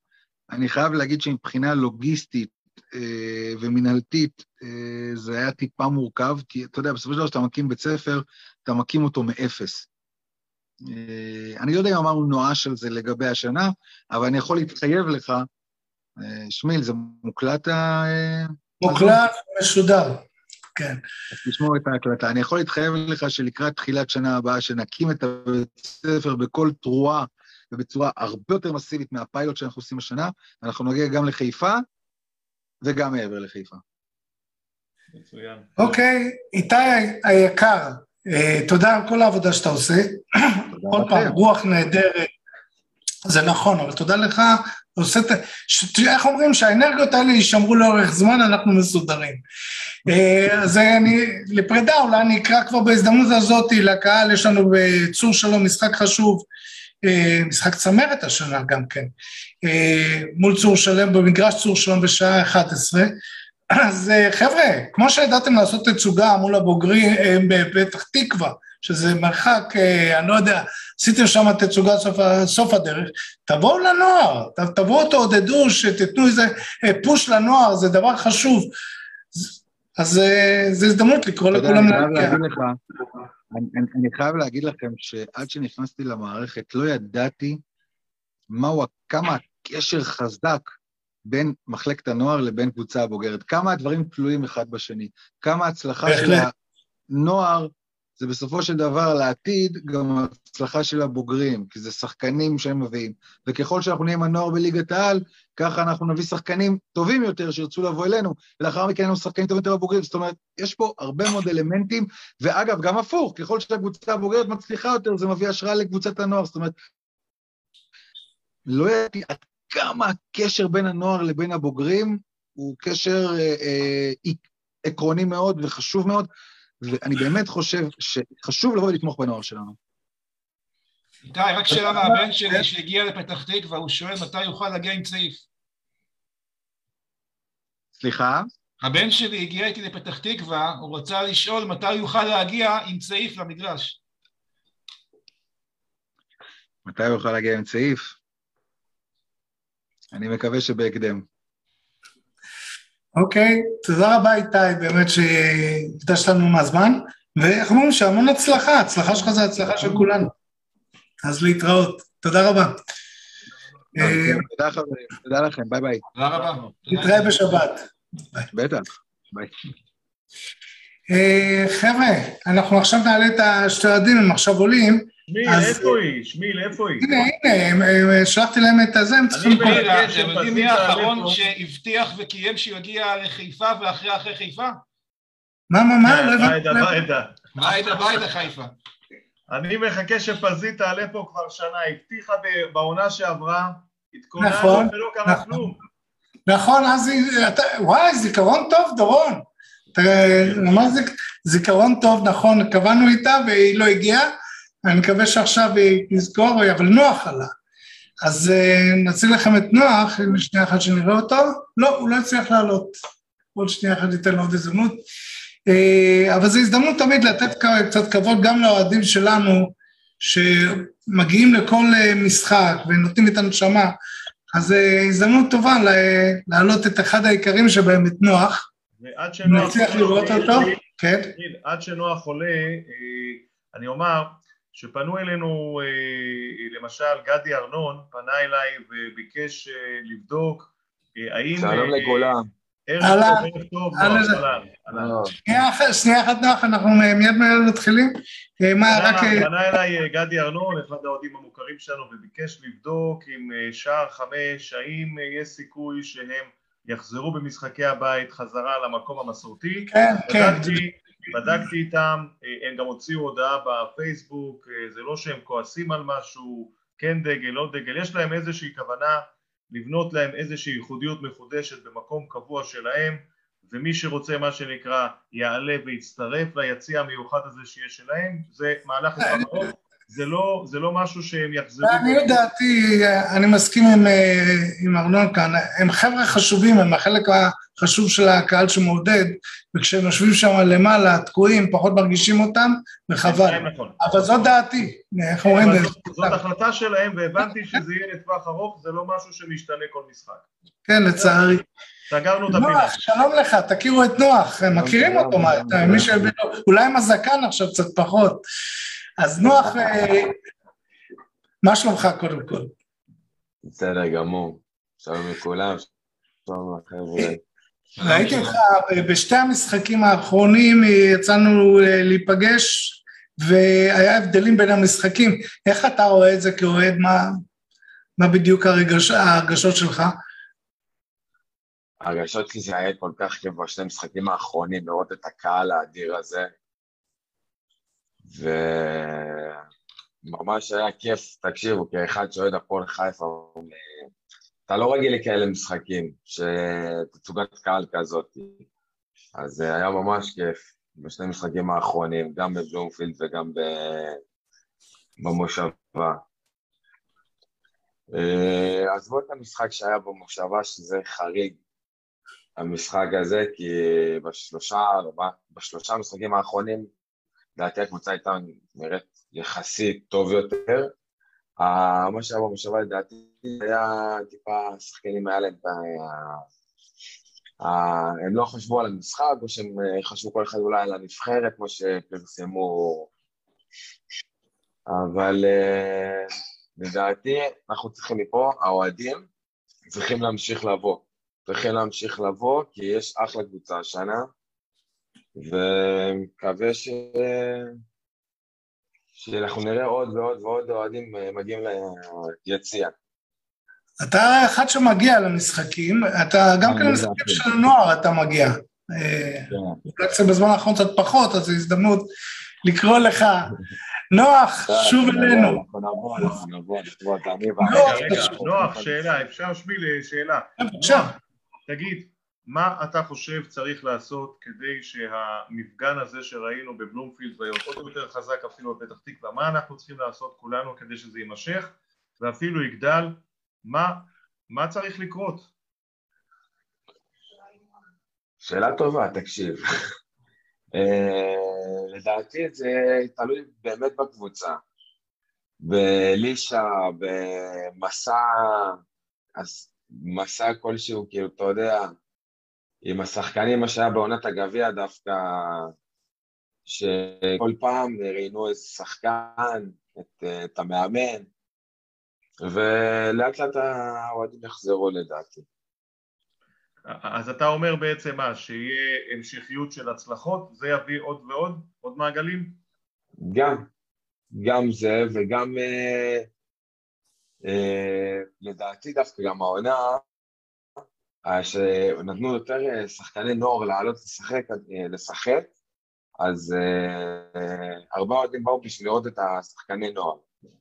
אני חייב להגיד שמבחינה לוגיסטית אה, ומינהלתית אה, זה היה טיפה מורכב, כי אתה יודע, בסופו של דבר כשאתה מקים בית ספר, אתה מקים אותו מאפס. אה, אני לא יודע אם אמרנו נואש על זה לגבי השנה, אבל אני יכול להתחייב לך, אה, שמיל, זה מוקלט ה... אה, מוקלט, משודר, כן. אז תשמעו את ההקלטה. אני יכול להתחייב לך שלקראת תחילת שנה הבאה, שנקים את הבית ספר בכל תרועה ובצורה הרבה יותר מסיבית מהפיילוט שאנחנו עושים השנה, אנחנו נגיע גם לחיפה וגם מעבר לחיפה. מצוין. אוקיי, איתי היקר, תודה על כל העבודה שאתה עושה. עוד פעם, רוח נהדרת, זה נכון, אבל תודה לך, עושה את... איך אומרים? שהאנרגיות האלה יישמרו לאורך זמן, אנחנו מסודרים. אה, אז אני, לפרידה אולי אני אקרא כבר בהזדמנות הזאת לקהל, יש לנו בצור שלום משחק חשוב, אה, משחק צמרת השנה גם כן, מול צור שלם, במגרש צור שלום בשעה 11, אז אה, חבר'ה, כמו שידעתם לעשות תצוגה מול הבוגרים אה, בפתח תקווה, שזה מרחק, אה, אני לא יודע, עשיתם שם תצוגה סוף, סוף הדרך, תבואו לנוער, תבואו תעודדו, שתיתנו איזה פוש לנוער, זה דבר חשוב. אז זו הזדמנות לקרוא לכולם להגיע. אני, אני חייב להגיד לכם שעד שנכנסתי למערכת לא ידעתי מהו, כמה הקשר חזק בין מחלקת הנוער לבין קבוצה הבוגרת. כמה הדברים תלויים אחד בשני. כמה ההצלחה של הנוער זה בסופו של דבר לעתיד גם ההצלחה של הבוגרים, כי זה שחקנים שהם מביאים. וככל שאנחנו נהיה עם הנוער בליגת העל, ככה אנחנו נביא שחקנים טובים יותר שירצו לבוא אלינו, ולאחר מכן יהיו שחקנים טובים יותר בבוגרים. זאת אומרת, יש פה הרבה מאוד אלמנטים, ואגב, גם הפוך, ככל שהקבוצה הבוגרת מצליחה יותר, זה מביא השראה לקבוצת הנוער. זאת אומרת, לא ידעתי עד כמה הקשר בין הנוער לבין הבוגרים הוא קשר אה, אה, עקרוני מאוד וחשוב מאוד, ואני באמת חושב שחשוב לבוא ולתמוך בנוער שלנו. איתי, רק שאלה מהבן שלי שהגיע לפתח תקווה, הוא שואל מתי יוכל להגיע עם צעיף. סליחה? הבן שלי הגיע איתי לפתח תקווה, הוא רצה לשאול מתי הוא יוכל להגיע עם צעיף למגרש. מתי הוא יוכל להגיע עם צעיף? אני מקווה שבהקדם. אוקיי, תודה רבה איתי, באמת שהקדשת לנו מהזמן, ואיך אומרים שהמון הצלחה, הצלחה שלך זה הצלחה של כולנו. אז להתראות, תודה רבה. אה, תודה חברים, תודה לכם, ביי ביי. תודה רבה. נתראה בשבת. בטח, ביי. אה, חבר'ה, אנחנו עכשיו נעלה את השתי ילדים, הם עכשיו עולים. שמיל, איפה היא? שמיל, איפה היא? הנה, הנה, שלחתי להם את הזה, הם צריכים... אתם יודעים מי האחרון שהבטיח וקיים שהוא יגיע לחיפה ואחרי אחרי חיפה? מה, מה, מה? לא הבנתי. ביידה, ביידה. ביידה, ביידה חיפה. אני מחכה שפזית תעלה פה כבר שנה, הבטיחה בעונה שעברה, התכוננו נכון, ולא קרה נכון. כלום. נכון, אז וואי, זיכרון טוב, דורון. ממש זיכרון טוב, נכון, קבענו איתה והיא לא הגיעה, אני מקווה שעכשיו היא תזכור, אבל נוח עלה. אז uh, נציג לכם את נוח, אם שנייה אחת שנראה אותו. לא, הוא לא הצליח לעלות. עוד שנייה אחת ניתן לו עוד הזדמנות. Uh, אבל זו הזדמנות תמיד לתת קצת כבוד גם לאוהדים שלנו, מגיעים לכל משחק ונותנים את הנשמה, אז זו הזדמנות טובה להעלות את אחד העיקרים שבהם, את נוח. ועד שנוח... נצליח לראות אותו, כן. עד שנוח עולה, אני אומר שפנו אלינו, למשל גדי ארנון פנה אליי וביקש לבדוק האם... שלום לכולם. אהלן, שנייה אחת נוח, אנחנו מיד מתחילים. מה, רק... פנה אליי גדי ארנון, אחד האוהדים המוכרים שלנו, וביקש לבדוק עם שער חמש, האם יש סיכוי שהם יחזרו במשחקי הבית חזרה למקום המסורתי. כן, כן. בדקתי איתם, הם גם הוציאו הודעה בפייסבוק, זה לא שהם כועסים על משהו, כן דגל, לא דגל, יש להם איזושהי כוונה לבנות להם איזושהי ייחודיות מחודשת במקום קבוע שלהם ומי שרוצה מה שנקרא יעלה ויצטרף ליציע המיוחד הזה שיש שלהם זה מהלך לטווח זה לא, זה לא משהו שהם יחזרו... אני לדעתי, אני מסכים עם, עם ארנון כאן, הם חבר'ה חשובים, הם החלק החשוב של הקהל שמעודד, וכשהם יושבים שם למעלה, תקועים, פחות מרגישים אותם, וחבל. נכון. אבל זאת דעתי, איך אומרים? זאת החלטה שלהם, והבנתי שזה יהיה לטווח ארוך, זה לא משהו שמשתנה כל משחק. כן, לצערי. סגרנו את הפינה. נוח, שלום לך, תכירו את נוח, הם מכירים אותו, מי ש... אולי עם הזקן עכשיו קצת פחות. אז נוח, מה שלומך קודם כל? בסדר גמור, שלום לכולם, שלום לחבר'ה. ראיתי אותך בשתי המשחקים האחרונים, יצאנו להיפגש והיה הבדלים בין המשחקים. איך אתה רואה את זה כאוהד? מה, מה בדיוק הרגש, ההרגשות שלך? הרגשות שלי זה היה כל כך כיף בשני המשחקים האחרונים, לראות את הקהל האדיר הזה, וממש היה כיף, תקשיבו, כאחד שאוהד הפועל חיפה, אתה לא רגיל לכאלה משחקים, שתצוגת קהל כזאת, אז היה ממש כיף בשני המשחקים האחרונים, גם בבלומפילד וגם במושבה. עזבו את המשחק שהיה במושבה, שזה חריג, המשחק הזה, כי בשלושה, בשלושה המשחקים האחרונים לדעתי הקבוצה הייתה נראית יחסית טוב יותר. מה שהיה במושבה לדעתי היה טיפה, השחקנים היה להם את ה... הם לא חשבו על המשחק, או שהם חשבו כל אחד אולי על הנבחרת, כמו שפרסמו, אבל לדעתי אנחנו צריכים מפה, האוהדים צריכים להמשיך לבוא. צריכים להמשיך לבוא, כי יש אחלה קבוצה השנה, ומקווה ש... שאנחנו נראה עוד ועוד ועוד אוהדים מגיעים ליציע. אתה אחד שמגיע למשחקים, אתה גם כן למשחקים של הנוער אתה מגיע. אולי קצת בזמן האחרון קצת פחות, אז זו הזדמנות לקרוא לך. נוח, שוב אלינו. נוח, שאלה, אפשר שמיל שאלה. בבקשה. תגיד, מה אתה חושב צריך לעשות כדי שהמפגן הזה שראינו בבלומפילד ויהיה עוד יותר חזק אפילו בפתח תקווה, מה אנחנו צריכים לעשות כולנו כדי שזה יימשך ואפילו יגדל, מה, מה צריך לקרות? שאלה טובה, תקשיב. לדעתי זה תלוי באמת בקבוצה. בלישה, במסע, מסע כלשהו, כאילו, אתה יודע, עם השחקנים, מה שהיה בעונת הגביע דווקא, שכל פעם ראיינו איזה שחקן, את, את המאמן, ולאט לאט האוהדים יחזרו לדעתי. אז אתה אומר בעצם מה, שיהיה המשכיות של הצלחות, זה יביא עוד ועוד, עוד מעגלים? גם, גם זה וגם אה, אה, לדעתי דווקא גם העונה שנתנו יותר שחקני נוער לעלות לשחק, לשחק אז הרבה אוהדים באו בשביל לראות את השחקני נוער.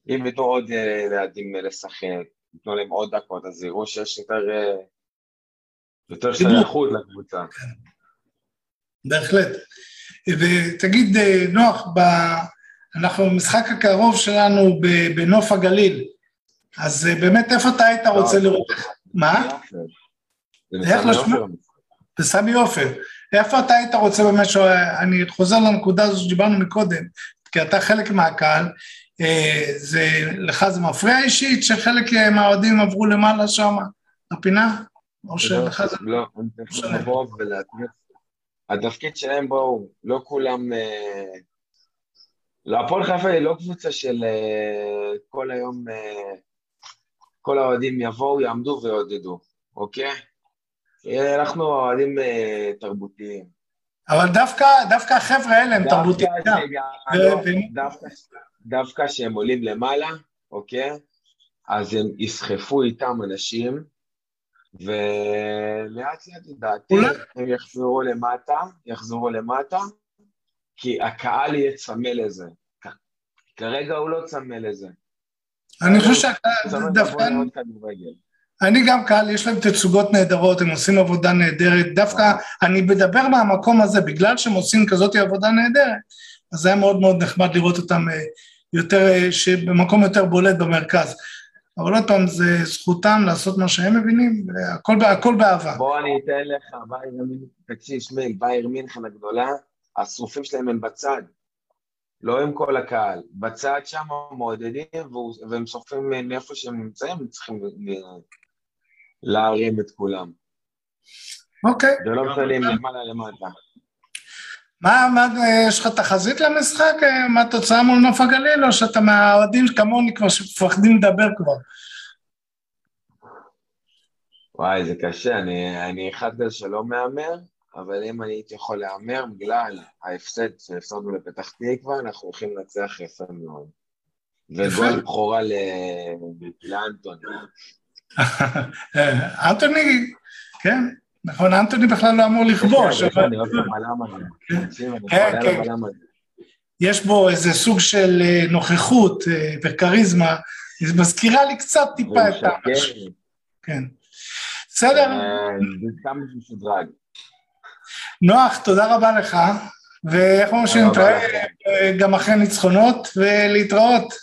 אם ייתנו עוד ילדים לשחק, ייתנו להם עוד דקות, אז יראו שיש יותר, יותר שייכות לקבוצה. בהחלט. ותגיד, נוח, ב... אנחנו במשחק הקרוב שלנו בנוף הגליל, אז באמת איפה אתה היית רוצה לראות? מה? איך לשמוע? בסמי עופר. איפה אתה היית רוצה באמת, אני חוזר לנקודה הזו שדיברנו מקודם, כי אתה חלק מהקהל, זה, לך זה מפריע אישית שחלק מהאוהדים עברו למעלה שם, לפינה? או שלך זה... לא, אני צריך לבוא ולהתמיד. התפקיד שלהם, בואו, לא כולם... לא, הפועל חיפה היא לא קבוצה של כל היום, כל האוהדים יבואו, יעמדו ויעודדו, אוקיי? אנחנו אוהדים תרבותיים. אבל דווקא, דווקא החבר'ה האלה הם תרבותיים גם. דווקא כשהם עולים למעלה, אוקיי? אז הם יסחפו איתם אנשים, ולאט לאט לדעתי הם יחזרו למטה, יחזרו למטה, כי הקהל יהיה צמא לזה. כרגע הוא לא צמא לזה. אני חושב שהקהל דווקא... אני גם קהל, יש להם תצוגות נהדרות, הם עושים עבודה נהדרת, דווקא אני מדבר מהמקום הזה, בגלל שהם עושים כזאת עבודה נהדרת, אז זה היה מאוד מאוד נחמד לראות אותם יותר, במקום יותר בולט במרכז. אבל עוד פעם, זה זכותם לעשות מה שהם מבינים, והכל באהבה. בוא אני אתן לך, בייר מינכן, תקשיב, שמיל, בייר מינכן הגדולה, השרופים שלהם הם בצד, לא עם כל הקהל. בצד שם מעודדים, והם שורפים מאיפה שהם נמצאים, צריכים להרים את כולם. אוקיי. ולא משנים למעלה למטה. מה, מה, יש לך תחזית למשחק? מה התוצאה מול נוף הגליל, או שאתה מהאוהדים כמוני כבר שמפחדים לדבר כבר? וואי, זה קשה, אני, אני אחד כזה שלא מהמר, אבל אם אני הייתי יכול להמר, בגלל ההפסד שהפסדנו לפתח תקווה, אנחנו הולכים לנצח יפה מאוד. וגול בכורה לאנטוני. אנטוני, כן, נכון, אנטוני בכלל לא אמור לכבוש. הזה. כן, כן. יש בו איזה סוג של נוכחות וכריזמה, היא מזכירה לי קצת טיפה את ה... כן. בסדר. זה סתם משודרג. נוח, תודה רבה לך, ואיך אומרים שנתראה גם אחרי ניצחונות, ולהתראות.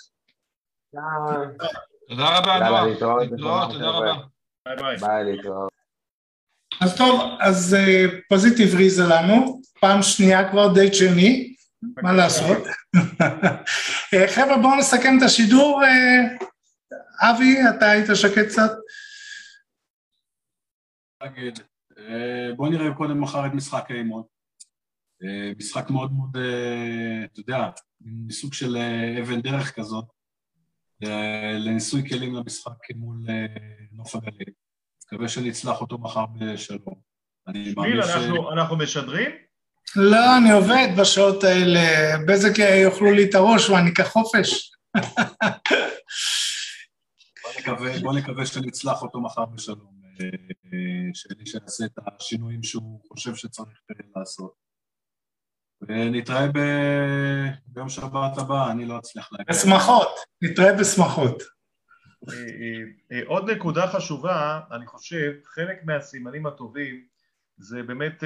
תודה רבה, נוח. להתראות, תודה רבה. ביי ביי. ביי, להתראות. אז טוב, אז פזיט הבריזה לנו, פעם שנייה כבר דייט שני, מה לעשות. חבר'ה, בואו נסכם את השידור. אבי, אתה היית שקט קצת? בואו נראה קודם מחר את משחק האימון. משחק מאוד מאוד, אתה יודע, מסוג של אבן דרך כזאת, לניסוי כלים למשחק מול נוף הגליל. מקווה שנצלח אותו מחר בשלום. שמיל, אנחנו משדרים? לא, אני עובד בשעות האלה, בזק יאכלו לי את הראש ואני אקח חופש. בוא נקווה שנצלח אותו מחר בשלום, שנעשה את השינויים שהוא חושב שצריך לעשות. ונתראה ביום שבת הבא, אני לא אצליח להגיד. בשמחות, נתראה בשמחות. עוד נקודה חשובה, אני חושב, חלק מהסימנים הטובים זה באמת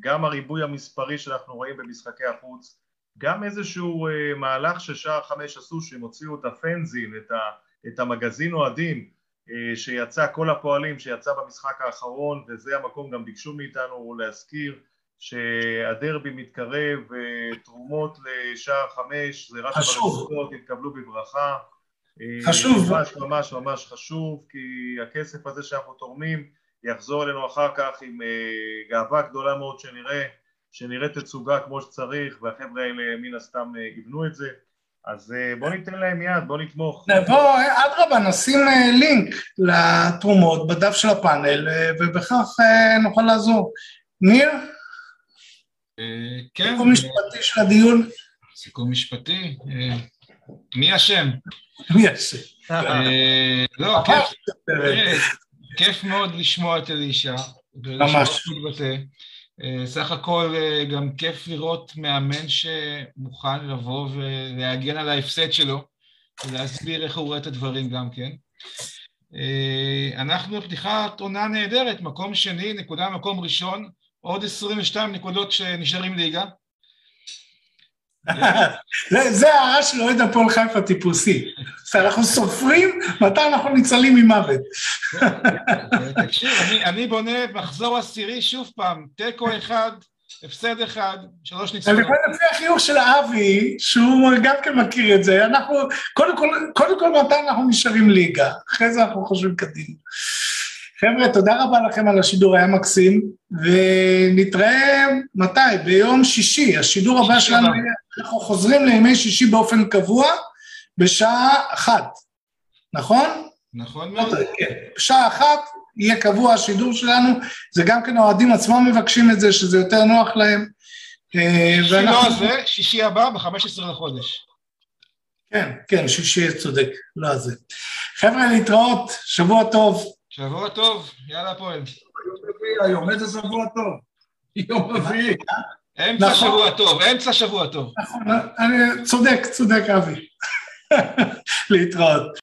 גם הריבוי המספרי שאנחנו רואים במשחקי החוץ, גם איזשהו מהלך ששער חמש עשו שהם הוציאו את הפנזין, את המגזין אוהדים שיצא, כל הפועלים שיצא במשחק האחרון וזה המקום גם ביקשו מאיתנו להזכיר שהדרבי מתקרב ותרומות לשער חמש זה רק חשוב, יתקבלו בברכה חשוב, ממש ממש ממש חשוב כי הכסף הזה שאנחנו תורמים יחזור אלינו אחר כך עם גאווה גדולה מאוד שנראה, שנראה תצוגה כמו שצריך והחבר'ה האלה מן הסתם יבנו את זה אז בוא ניתן להם יד, בוא נתמוך. בוא, אדרבה, נשים לינק לתרומות בדף של הפאנל ובכך נוכל לעזור. ניר? כן. סיכום משפטי של הדיון? סיכום משפטי? מי אשם? מי אשם? לא, כיף מאוד לשמוע את אלישע. ממש. סך הכל גם כיף לראות מאמן שמוכן לבוא ולהגן על ההפסד שלו ולהסביר איך הוא רואה את הדברים גם כן. אנחנו בפתיחת עונה נהדרת, מקום שני, נקודה מקום ראשון, עוד 22 נקודות שנשארים ליגה. זה הערה של אוהד הפועל חיפה טיפוסי. אנחנו סופרים מתי אנחנו ניצלים ממוות. תקשיב, אני בונה מחזור עשירי שוב פעם, תיקו אחד הפסד אחד, שלוש ניצחונות. אני לפי החיוך של אבי, שהוא גם כן מכיר את זה, אנחנו, קודם כל, קודם כל מתי אנחנו נשארים ליגה, אחרי זה אנחנו חושבים קדימה. חבר'ה, תודה רבה לכם על השידור, היה מקסים, ונתראה מתי? ביום שישי, השידור הבא שלנו, אנחנו חוזרים לימי שישי באופן קבוע, בשעה אחת, נכון? נכון מאוד. כן, בשעה אחת יהיה קבוע השידור שלנו, זה גם כן האוהדים עצמם מבקשים את זה, שזה יותר נוח להם. אה, שישי לא הזה, שישי הבא ב-15 לחודש. כן, כן, שישי צודק, לא הזה. חבר'ה, להתראות, שבוע טוב. שבוע טוב, יאללה הפועל. היום איזה שבוע טוב. יום רביעי. אמצע נכון. שבוע טוב, אמצע שבוע טוב. נכון, אני צודק, צודק אבי. להתראות.